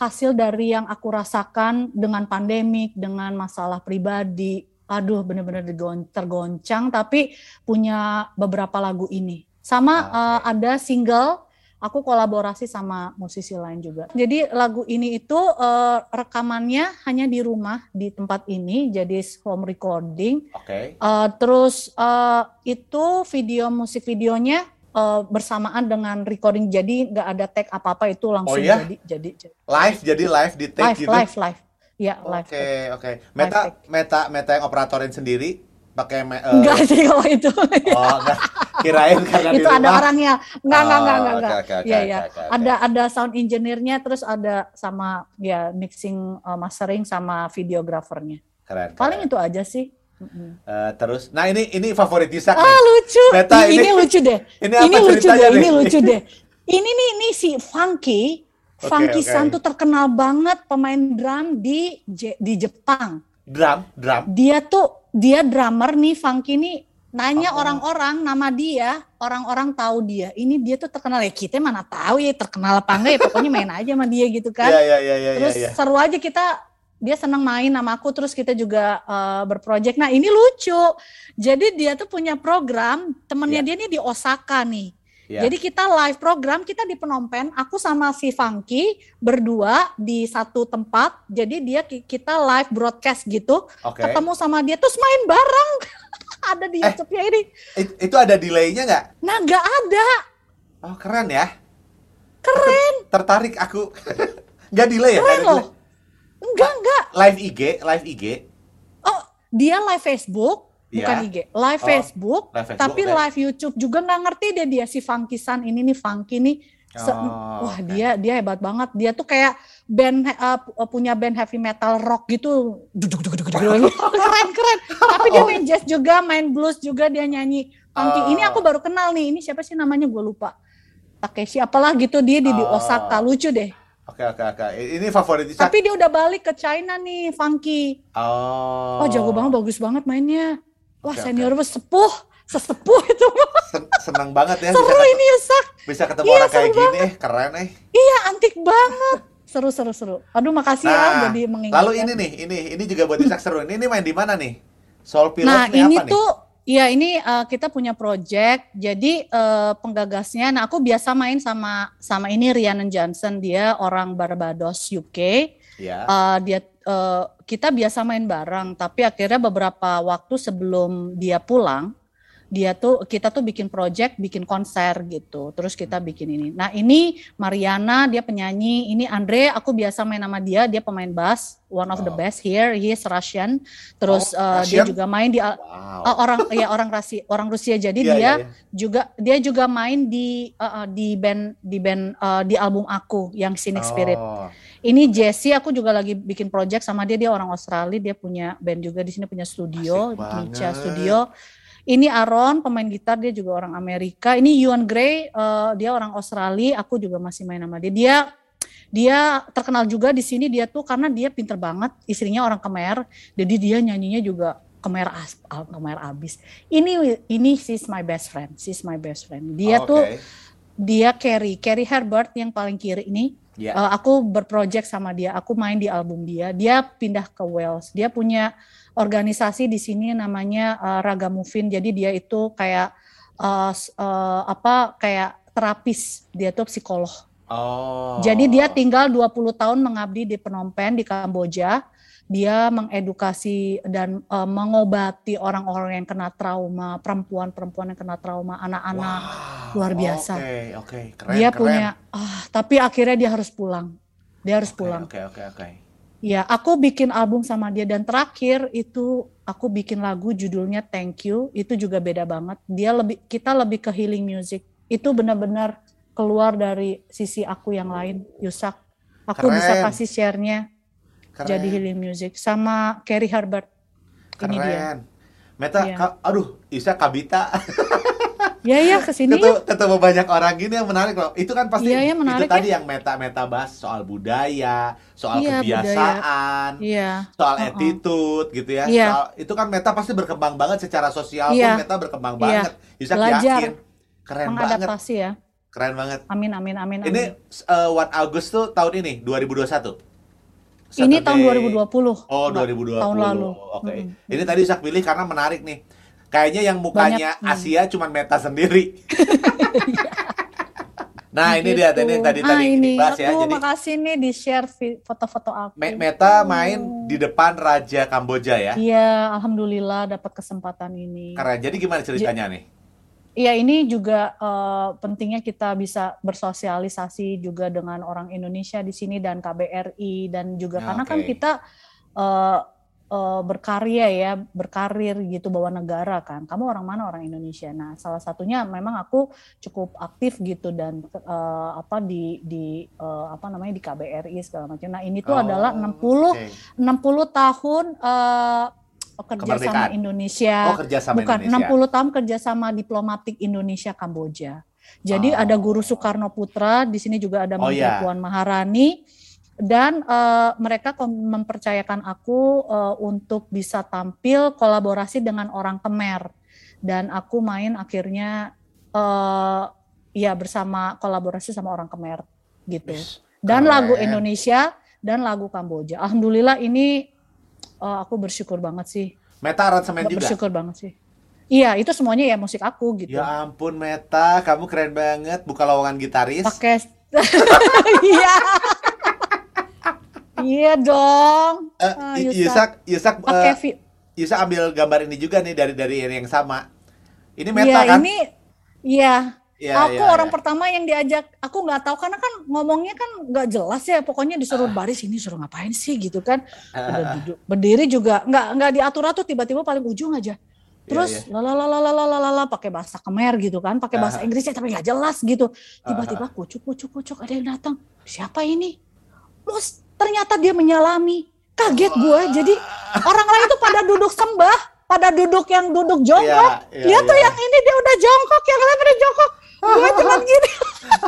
hasil dari yang aku rasakan dengan pandemik dengan masalah pribadi aduh bener-bener tergoncang tapi punya beberapa lagu ini. Sama eh, ada single aku kolaborasi sama musisi lain juga. Jadi lagu ini itu eh, rekamannya hanya di rumah di tempat ini jadi home recording. Oke. Uh, terus uh, itu video musik videonya uh, bersamaan dengan recording jadi nggak ada tag apa apa itu langsung Oh iya? jadi jadi jadi. Live jadi live di take live gitu. live live ya live Oke, take. oke. Meta take. meta meta yang operatorin sendiri pakai me- eh, enggak sih kalau itu Oh, enggak. (laughs) Kirain karena di itu ada rumah. orangnya enggak enggak enggak Oh, enggak, oke, enggak. oke, oke. ada ada sound engineer-nya terus ada sama ya mixing uh, mastering sama videografernya Keren. paling keren. itu aja sih Eh, terus, nah ini ini favorit Isak ah nih. lucu Meta, ini, ini- lucu deh (laughs) ini apa ini lucu deh, ini nih? lucu (laughs) deh. Ini nih, nih si Funky, Oke, Funky oke. San tuh terkenal banget pemain drum di Je- di Jepang. Drum, drum. Dia tuh dia drummer nih Funky nih nanya Oh. orang-orang nama dia, orang-orang tahu dia. Ini dia tuh terkenal ya kita mana tahu ya terkenal apa enggak ya pokoknya main aja sama dia gitu kan. Iya, (laughs) iya, iya, iya, Terus iya. seru aja kita dia senang main sama aku terus kita juga eh, berproject. Nah, ini lucu. Jadi dia tuh punya program, temennya Iya. dia nih di Osaka nih. Iya. Jadi kita live program, kita di Phnom Penh, aku sama si Funky berdua di satu tempat. Jadi dia ki- kita live broadcast gitu, Oke. ketemu sama dia terus main bareng. (laughs) ada di Eh. YouTube-nya ini. It- itu ada delay-nya nggak? Nah, nggak ada. Oh, keren ya. Keren. Tertarik aku. (laughs) Nggak delay ya? Keren loh. Enggak, enggak. Live IG, live IG. Oh, dia live Facebook, bukan Iya. IG. Live Oh, Facebook, live Facebook, tapi oke. live YouTube juga nggak ngerti deh dia si Funky San ini nih Funky nih. Se- Oh, Wah, oke. dia dia hebat banget. Dia tuh kayak band uh, pu- punya band heavy metal rock gitu. Duduk duduk duduk duduk. (laughs) keren keren. Tapi dia main jazz juga, main blues juga dia nyanyi. Funky. Ini aku Oh. baru kenal nih. Ini siapa sih namanya? Gue lupa. Takeshi apalah gitu dia di, di Oh. Osaka. Lucu deh. Oke, oke, oke. Ini favorit Isak. Tapi dia udah balik ke China nih, Funky. Oh. Oh jago banget, bagus banget mainnya. Wah Oke, senior gue sepuh, sesepuh itu. Sen- senang banget ya seru bisa, ketemu, ini Yusak. bisa ketemu Iya, orang kayak seru gini eh keren eh. Iya antik banget. Seru seru seru. Aduh makasih ya Nah, jadi mengingatkan. lalu ini nih, ini ini juga buat Isak seru. Ini, ini main di mana nih? Soul Pilot Nah nih ini apa nih? Tuh, ya ini uh, kita punya project. Jadi uh, penggagasnya, nah aku biasa main sama sama ini Rhiannon Johnson. Dia orang Barbados UK. Ya. Uh, dia uh, kita biasa main bareng. Tapi akhirnya beberapa waktu sebelum dia pulang, dia tuh kita tuh bikin project, bikin konser gitu. Terus kita bikin ini. Nah ini Mariana dia penyanyi. Ini Andre aku biasa main sama dia. Dia pemain bass, one of the Oh. best here. He is Russian. Terus Oh, uh, dia juga main di uh, Wow. orang ya orang Rasi, orang Rusia. Jadi Iya, dia iya, iya. juga dia juga main di uh, uh, di band di band uh, di album aku yang Cynic Spirit. Oh. Ini Jesse, aku juga lagi bikin project sama dia. Dia orang Australia, dia punya band juga di sini punya studio, banget. Studio. Ini Aaron pemain gitar dia juga orang Amerika. Ini Yuan Gray uh, dia orang Australia. Aku juga masih main sama dia. Dia dia terkenal juga di sini dia tuh karena dia pinter banget. Istrinya orang Khmer. Jadi dia nyanyinya juga Khmer as ah, Khmer abis. Ini ini she's my best friend. She's my best friend. Dia Oh, tuh dia Carrie, Carrie Herbert yang paling kiri ini. Ya. Uh, aku berproject sama dia, aku main di album dia. Dia pindah ke Wales. Dia punya organisasi di sini namanya uh, Ragamuffin. Jadi dia itu kayak uh, uh, apa kayak terapis. Dia tuh psikolog. Oh. Jadi dia tinggal 20 tahun mengabdi di Phnom Penh di Kamboja. Dia mengedukasi dan uh, mengobati orang-orang yang kena trauma, perempuan-perempuan yang kena trauma, anak-anak. Wow, luar biasa. Oke, oke, keren. dia keren. punya ah tapi akhirnya dia harus pulang. Dia harus Oke, pulang. Oke, oke, oke. Ya, aku bikin album sama dia dan terakhir itu aku bikin lagu judulnya Thank You. Itu juga beda banget. Dia lebih kita lebih ke healing music. Itu benar-benar keluar dari sisi aku yang lain, Yusak. Aku bisa Keren. kasih share-nya Keren. jadi healing music sama Carrie Herbert. Ini dia. Keren. Meta, Iya. ka- aduh, Isa Kabita. (laughs) Ya ya ke sini ketemu, yuk. ketemu banyak orang gini yang menarik loh. Itu kan pasti Iya, iya, menarik itu tadi yang meta-meta bahas soal budaya, soal Iya, kebiasaan, Iya. soal Uh-uh. attitude gitu ya. Iya. Soal, itu kan meta pasti berkembang banget secara sosial Iya. pun meta berkembang Iya. banget. Isa Belajar. yakin. Keren banget. Mengadaptasi ya. Keren banget. Amin amin amin. amin. Ini uh, 1 Agustus tahun ini 2021. Ini tahun Saturday. 2020. Oh, Nggak, 2020. Tahun lalu. Oke. Mm-mm. Ini tadi Isak pilih karena menarik nih. Kayaknya yang mukanya Banyak, hmm. Asia cuman Meta sendiri. (laughs) nah, ini dia Gitu. ini tadi ah, tadi ini. dibahas ya. Aduh, Jadi makasih nih di share foto-foto aku. Me- Meta main di depan Raja Kamboja ya. Iya, alhamdulillah dapat kesempatan ini. Keren. Jadi gimana ceritanya nih? Iya, ini juga eh, pentingnya kita bisa bersosialisasi juga dengan orang Indonesia di sini dan KBRI dan juga Ya, karena kan oke. kita eh, eh, berkarya ya, berkarir gitu bawa negara kan. Kamu orang mana? Orang Indonesia. Nah, salah satunya memang aku cukup aktif gitu dan eh, apa di di eh, apa namanya di KBRI segala macam. Nah, ini tuh adalah 60 oke. 60 tahun kerjasama Kemerdekaan. Indonesia. Oh, kerja sama Bukan, Indonesia. 60 tahun kerjasama diplomatik Indonesia Kamboja. Jadi Oh. ada Guru Soekarno Putra, di sini juga ada Oh, Menteri iya. Puan Maharani, dan eh, mereka mempercayakan aku eh, untuk bisa tampil kolaborasi dengan orang Khmer. Dan aku main akhirnya eh ya bersama kolaborasi sama orang Khmer gitu. Dan lagu. Indonesia dan lagu Kamboja. Alhamdulillah ini eh, aku bersyukur banget sih. Meta aransemen juga. Bersyukur banget sih. Iya, itu semuanya ya musik aku gitu. Ya ampun Meta, kamu keren banget. Buka lowongan gitaris. Pakai (laughs) Iya. Iya dong. Y- Yusak. Yusak, Yusak, vi- Yusak ambil gambar ini juga nih dari dari yang sama. Ini Meta Iya, kan? ini iya. Iya, aku iya, orang iya. pertama yang diajak, aku nggak tahu karena kan ngomongnya kan nggak jelas ya. Pokoknya disuruh Ah. baris ini suruh ngapain sih gitu kan. Udah duduk, berdiri juga nggak nggak diatur atur tiba-tiba paling ujung aja. Terus Iya, lalalalalalala pakai bahasa Khmer gitu kan, pakai bahasa Ah. Inggrisnya tapi nggak jelas gitu. Tiba-tiba kucuk kucuk kucuk ada yang datang. Siapa ini? Mus, ternyata dia menyalami. Kaget gue. Jadi orang lain tuh pada duduk sembah, pada duduk yang duduk jongkok. Iya, iya, dia tuh iya. yang ini dia udah jongkok, yang lain pada jongkok. (laughs) Gue cuma gini.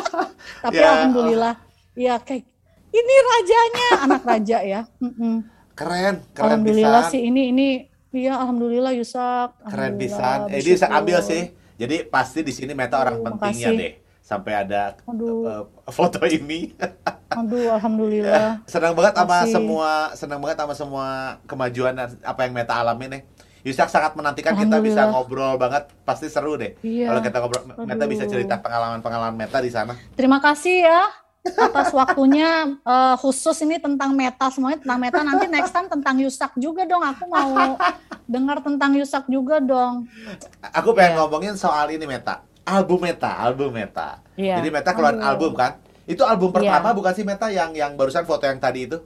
(laughs) Tapi Ya. alhamdulillah, ya kayak ini rajanya, anak raja ya. Mm-mm. Keren, keren Alhamdulillah pisan. sih ini ini Iya, alhamdulillah Yusak. Keren pisan. Eh, ini saya ambil sih. Jadi pasti di sini Meta orang Aduh, pentingnya makasih. deh. Sampai ada Aduh. eh, foto ini. (laughs) Aduh, alhamdulillah. senang banget sama semua senang banget sama semua kemajuan dan apa yang Meta alami nih. Yusak sangat menantikan kita bisa ngobrol banget, pasti seru deh. Iya. Kalau kita ngobrol, Meta bisa Aduh. cerita pengalaman-pengalaman Meta di sana. Terima kasih ya atas waktunya eh, khusus ini tentang meta semuanya tentang meta nanti next time tentang Yusak juga dong aku mau dengar tentang Yusak juga dong Aku pengen Iya. ngomongin soal ini Meta, album Meta, album Meta. Iya. Jadi Meta keluarin Aduh. album kan? Itu album Iya. pertama bukan sih Meta yang yang barusan foto yang tadi itu?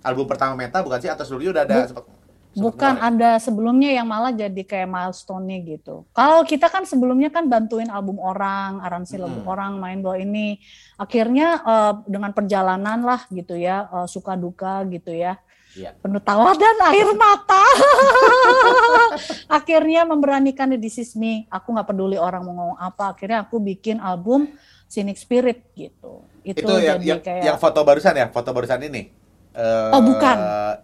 Album pertama Meta bukan sih atau sebelumnya udah ada Bu- sempet- Bukan ya? ada sebelumnya yang malah jadi kayak milestone-nya gitu. Kalau kita kan sebelumnya kan bantuin album orang, aransi lagu Mm-mm. orang, main bawa ini. Akhirnya eh, dengan perjalanan lah gitu ya, eh, suka duka gitu ya. Iya. Penuh tawa dan air mata. (laughs) Akhirnya memberanikan This Is Me. Aku nggak peduli orang mau ngomong apa. Akhirnya aku bikin album Cynic Spirit gitu. Itu, Itu yang, jadi yang, kayak yang foto barusan ya, foto barusan ini. Eh, Oh, bukan.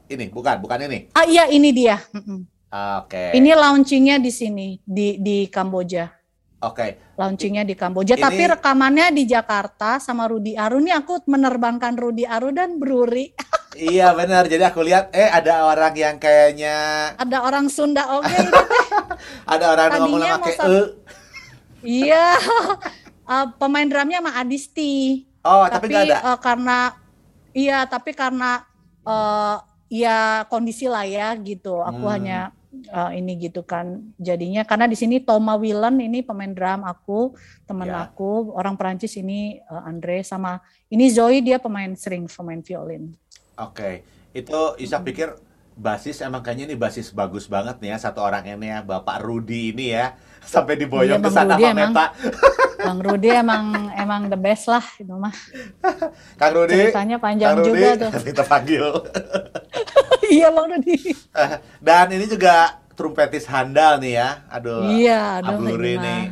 Ini, bukan, bukan ini. Ah iya ini dia. Mm-mm. Oke. Ini launchingnya di sini di di Kamboja. Oke. Launchingnya di Kamboja. Ini- Tapi rekamannya di Jakarta sama Rudi Aru. Ini aku menerbangkan Rudi Aru dan Bruri. (laughs) Iya benar. Jadi aku lihat, eh ada orang yang kayaknya Ada orang Sunda oke teh. (laughs) ada orang yang ngomong sat- eh. Iya. Eh, (laughs) pemain drumnya sama Adisti. Oh, tapi nggak ada. eh, karena iya, tapi karena eh ya kondisi lah ya gitu. Aku Hmm. hanya eh, ini gitu kan. Jadinya karena di sini Toma Willen ini pemain drum aku, teman Ya. aku, orang Perancis ini eh, Andre sama ini Zoe dia pemain string, pemain violin. Oke. Itu Isa pikir basis emang kayaknya ini basis bagus banget nih ya satu orang ini ya Bapak Rudi ini ya (laughs) sampai diboyong Iya, ke sana sama emang. Meta. (laughs) Bang Rudi emang emang the best lah itu mah. (laughs) Kang Rudi. Ceritanya panjang Kang Rudi, juga tuh. Kita panggil. iya Bang Rudi. Dan ini juga trumpetis handal nih ya. Aduh. Iya, aduh Abluri nih.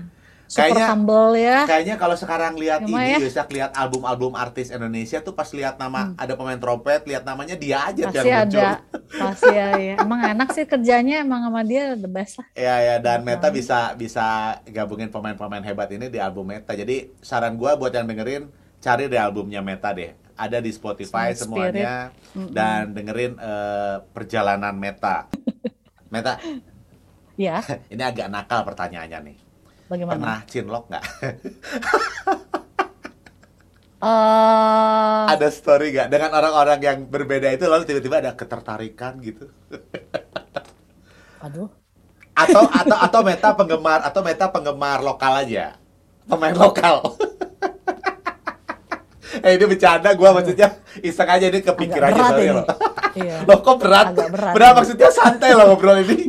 Super Kayaknya- humble ya. Kayaknya kalau sekarang lihat Cuma ini, ya. lihat album-album artis Indonesia tuh pas lihat nama ada pemain trompet, lihat namanya dia aja Hmm. Pasti yang muncul. ada, pasti ya, ya. Emang enak sih kerjanya, emang sama dia the best lah. Ya ya dan Meta Hmm. bisa bisa gabungin pemain-pemain hebat ini di album Meta. Jadi saran gua buat yang dengerin cari deh albumnya Meta deh. Ada di Spotify Smart semuanya Mm-mm. dan dengerin eh, perjalanan Meta. (laughs) Meta, Ya, (laughs) ini agak nakal pertanyaannya nih. Bagaimana? Pernah cinlok nggak? (laughs) Eh, ada story nggak dengan orang-orang yang berbeda itu lalu tiba-tiba ada ketertarikan gitu? (laughs) aduh, atau atau atau meta penggemar atau meta penggemar lokal aja pemain lokal (laughs) eh ini bercanda gua maksudnya iseng aja ini kepikiran aja berat sorry ini. loh iya. loh kok berat Agak berat. maksudnya santai loh ngobrol ini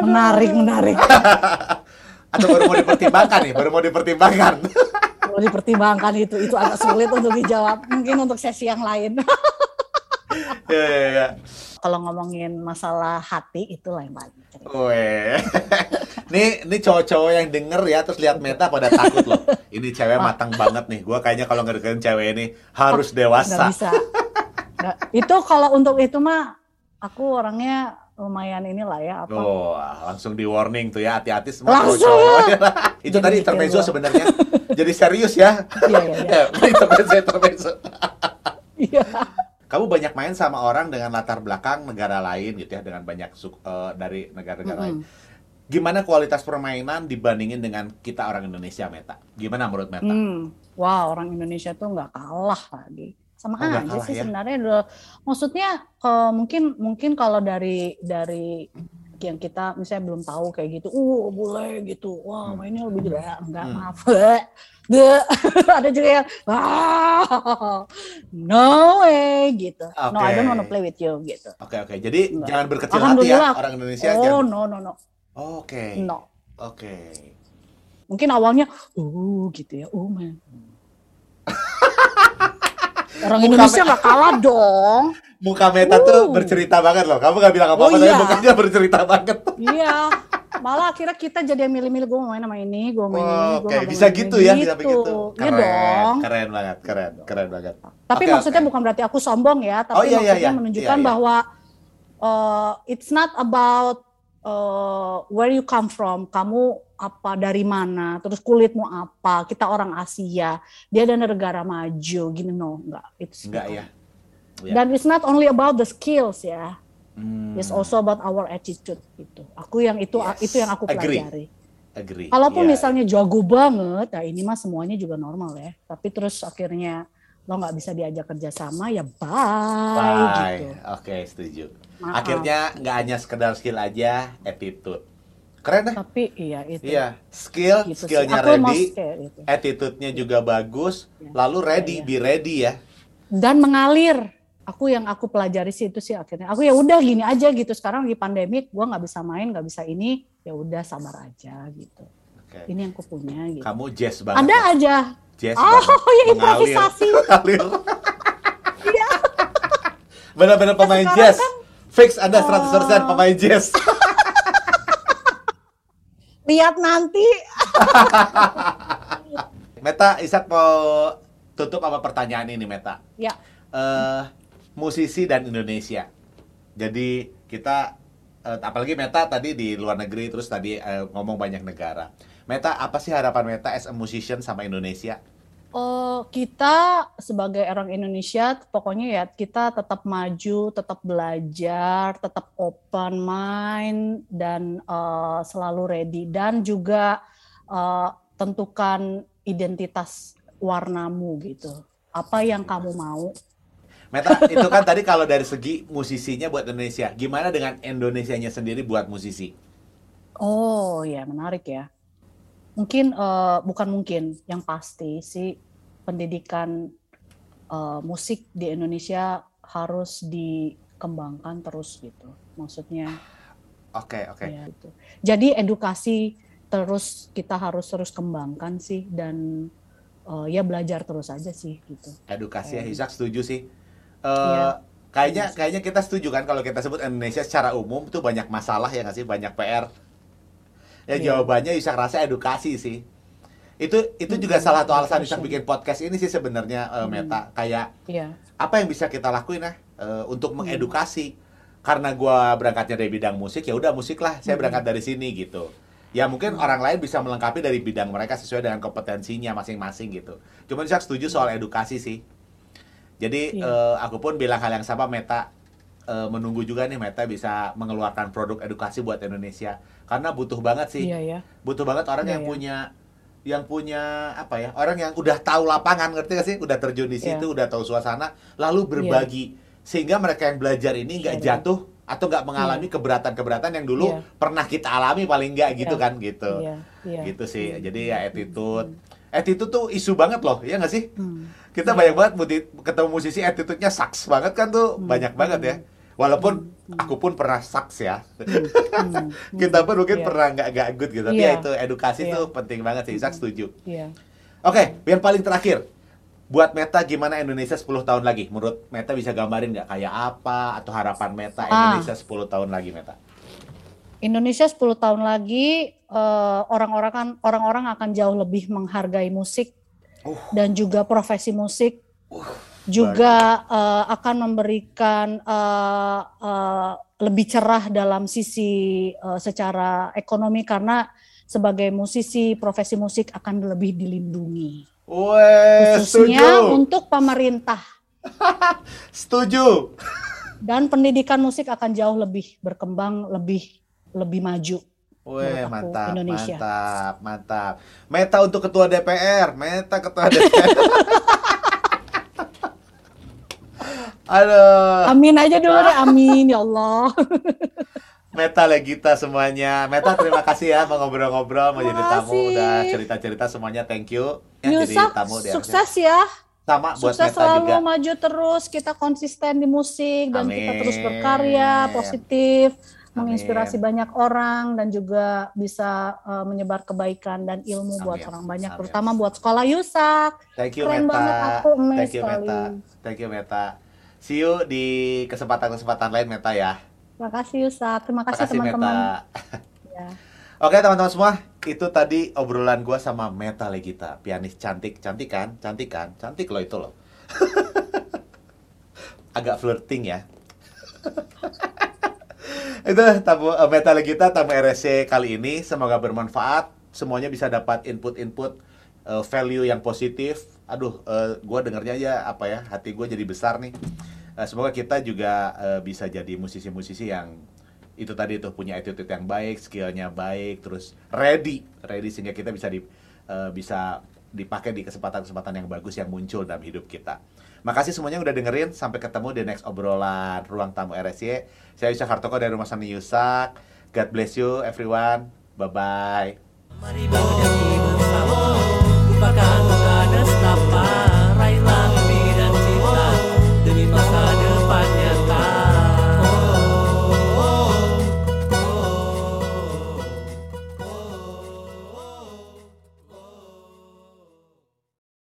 Aduh. Menarik, menarik. (laughs) atau baru mau dipertimbangkan nih baru mau dipertimbangkan (laughs) Kalau dipertimbangkan itu, itu agak sulit untuk dijawab. Mungkin untuk sesi yang lain. (laughs) ya ya ya Kalau ngomongin masalah hati, itu lain lagi. Weh. nih, nih cowok-cowok yang denger ya terus lihat meta pada takut loh. Ini cewek matang banget nih. Gua kayaknya kalau ngedeketin cewek ini harus dewasa. bisa. Nggak. Itu kalau untuk itu mah, aku orangnya lumayan inilah ya. Apa? Oh, langsung di warning tuh ya, hati-hati semua Langsung. cowok-cowok. (laughs) Itu Jadi tadi intermezzo sebenarnya. Jadi serius ya. Iya, iya, iya. (laughs) Intermezzo, intermezzo. Iya. Kamu banyak main sama orang dengan latar belakang negara lain gitu ya, dengan banyak suk- eh, dari negara-negara lain. Mm-mm. Gimana kualitas permainan dibandingin dengan kita orang Indonesia, Meta? Gimana menurut Meta? Hmm, wah orang Indonesia tuh nggak kalah lagi. Sama Oh, aja sih ya? sebenarnya. Udah- Maksudnya eh, mungkin mungkin kalau dari dari yang kita misalnya belum tahu kayak gitu, uh boleh gitu, wah Hmm. mainnya lebih gede, enggak Hmm. maaf, (laughs) ada juga yang, ah, no way gitu, no I don't wanna play with you gitu. Oke oke, jadi Enggak. jangan berkecil hati ya orang Indonesia. Oh jangan- no no no Oke. no, Oke. mungkin awalnya, uh gitu ya, uh man. (laughs) Orang Muka Indonesia nggak kalah dong. (laughs) Muka Meta tuh Uh. bercerita banget loh. Kamu gak bilang apa-apa, Oh, tapi iya. mukanya bercerita banget. (laughs) Iya, malah akhirnya kita jadi yang milih-milih gue mau main sama ini, gue main ini, Oh, gue Oke, nggak mau bisa main gitu ini. ya, bisa begitu. Iya Keren, dong. keren banget, keren, keren banget. Tapi Oke, maksudnya oke. bukan berarti aku sombong ya, tapi Oh, iya, iya, maksudnya iya. menunjukkan Iya, iya. bahwa uh, it's not about uh, where you come from, kamu apa dari mana, terus kulitmu apa, kita orang Asia, dia dari negara maju, gini no, enggak, it's Enggak ya. Iya. Dan it's not only about the skills ya, Hmm, it's also about our attitude gitu. Aku yang itu Yes. itu yang aku Agree. pelajari. agree. Kalaupun Iya. misalnya jago banget, nah ini mah semuanya juga normal ya. Tapi terus akhirnya lo nggak bisa diajak kerjasama, ya bye, Bye. gitu. Oke, setuju. Maaf. Akhirnya nggak hanya sekedar skill aja, attitude. Keren deh. Tapi iya itu. Iya, skill, Gitu skillnya ready, gitu. attitude-nya juga bagus, Iya. lalu ready, Iya, be ready ya. Dan mengalir, aku yang aku pelajari sih itu sih akhirnya aku ya udah gini aja gitu sekarang lagi pandemik gue nggak bisa main nggak bisa ini ya udah sabar aja gitu Oke. ini yang aku punya gitu Kamu jazz banget. ada loh. aja Jazz Oh, banget. ya improvisasi. (laughs) Mengalir. Iya. Benar-benar pemain jazz. kan, Fix Anda 100% Oh. pemain jazz. (laughs) lihat nanti (laughs) Meta, Isak mau tutup apa pertanyaan ini, Meta? ya eh musisi dan Indonesia. Jadi kita eh, apalagi Meta tadi di luar negeri terus tadi eh, ngomong banyak negara. Meta apa sih harapan Meta as a musician sama Indonesia? Oh, kita sebagai orang Indonesia, pokoknya ya kita tetap maju, tetap belajar, tetap open mind dan eh, selalu ready dan juga eh, tentukan identitas warnamu gitu. Apa yang kamu mau? Meta itu kan tadi kalau dari segi musisinya buat Indonesia, gimana dengan Indonesianya sendiri buat musisi? Oh, ya menarik ya. Mungkin eh, bukan mungkin, yang pasti sih pendidikan eh, musik di Indonesia harus dikembangkan terus gitu. Maksudnya Oke, oke. Ya, gitu. Jadi edukasi terus kita harus terus kembangkan sih dan eh, ya belajar terus aja sih gitu. Edukasi ya, Kayak- Isak setuju sih. Eh, Iya. Kayaknya Iya. kayaknya kita setuju kan kalau kita sebut Indonesia secara umum tuh banyak masalah ya nggak sih, banyak PR. Ya Iya. jawabannya Isak rasa edukasi sih. Itu itu juga Hmm, salah satu alasan. Isak bikin podcast ini sih sebenarnya Hmm. Meta. Kayak Iya. apa yang bisa kita lakuin ya eh, untuk mengedukasi. Karena gua berangkatnya dari bidang musik ya udah musik lah, saya Hmm. berangkat dari sini gitu. Ya mungkin orang lain bisa melengkapi dari bidang mereka sesuai dengan kompetensinya masing-masing gitu. Cuman Isak setuju soal edukasi sih. Jadi eh, aku pun bilang hal yang sama Meta eh, menunggu juga nih Meta bisa mengeluarkan produk edukasi buat Indonesia karena butuh banget sih. Iya ya. Butuh banget orang Iya, yang iya. punya yang punya apa ya? Orang yang udah tahu lapangan ngerti gak sih? Udah terjun di Iya. situ, udah tahu suasana lalu berbagi sehingga mereka yang belajar ini nggak Sharing. jatuh atau nggak mengalami keberatan-keberatan yang dulu Iya. pernah kita alami paling nggak gitu Iya. kan gitu. Iya, iya. Gitu sih. Jadi ya attitude. Attitude tuh isu banget loh, ya nggak sih? Hmm. kita Iya. banyak banget ketemu musisi attitude-nya sucks banget kan tuh Hmm. banyak banget ya walaupun aku pun pernah sucks ya Hmm. (laughs) kita pun mungkin Iya. pernah nggak nggak good gitu tapi ya Iya. itu edukasi Iya. tuh penting banget sih Isak setuju Iya. oke yang paling terakhir buat Meta gimana Indonesia 10 tahun lagi menurut Meta bisa gambarin nggak kayak apa atau harapan Meta Ah. Indonesia 10 tahun lagi Meta Indonesia 10 tahun lagi eh, orang-orang kan orang-orang akan jauh lebih menghargai musik Uh. dan juga profesi musik juga eh, akan memberikan eh, eh, lebih cerah dalam sisi eh, secara ekonomi karena sebagai musisi profesi musik akan lebih dilindungi Weh, khususnya setuju untuk pemerintah (laughs) setuju dan pendidikan musik akan jauh lebih berkembang lebih lebih maju Weh, aku, mantap, Indonesia. mantap, mantap. Meta untuk ketua DPR, Meta ketua DPR. (laughs) Aduh, Amin aja dulu deh, (laughs) amin ya Allah. (laughs) Meta Legita semuanya. Meta terima kasih ya mau ngobrol-ngobrol, mau jadi tamu, udah cerita-cerita semuanya. Thank you. Ya, jadi Yusak, tamu di sukses ya. Sama buat Sukses Meta selalu juga. maju terus, kita konsisten di musik dan kita Amin. terus berkarya positif, Amin. menginspirasi banyak orang dan juga bisa uh, menyebar kebaikan dan ilmu buat Amin. orang banyak, Amin. terutama buat sekolah Yusak. Thank you Keren Meta. banget, aku Thank you sekali. Meta. Thank you Meta. See you di kesempatan-kesempatan lain Meta ya. Terima kasih Yusak, terima kasih teman-teman. Meta. (laughs) Ya. Oke teman-teman semua, itu tadi obrolan gua sama Meta Legita, pianis cantik, cantik kan, cantik kan, cantik loh itu loh. (laughs) Agak flirting ya. (laughs) itu tamu eh, Meta Legita, tamu RSC kali ini, semoga bermanfaat, semuanya bisa dapat input-input eh, value yang positif. Aduh, eh, gua dengernya aja apa ya, hati gua jadi besar nih. Eh, semoga kita juga eh, bisa jadi musisi-musisi yang itu tadi tuh punya attitude yang baik, skillnya baik, terus ready, ready sehingga kita bisa di eh, bisa dipakai di kesempatan-kesempatan yang bagus yang muncul dalam hidup kita. Makasih semuanya udah dengerin. Sampai ketemu di next obrolan ruang tamu RSY. Saya Yusak Hartoko dari Rumah Seni Yusak. God bless you everyone. Bye bye. Mari bersama, lupakan.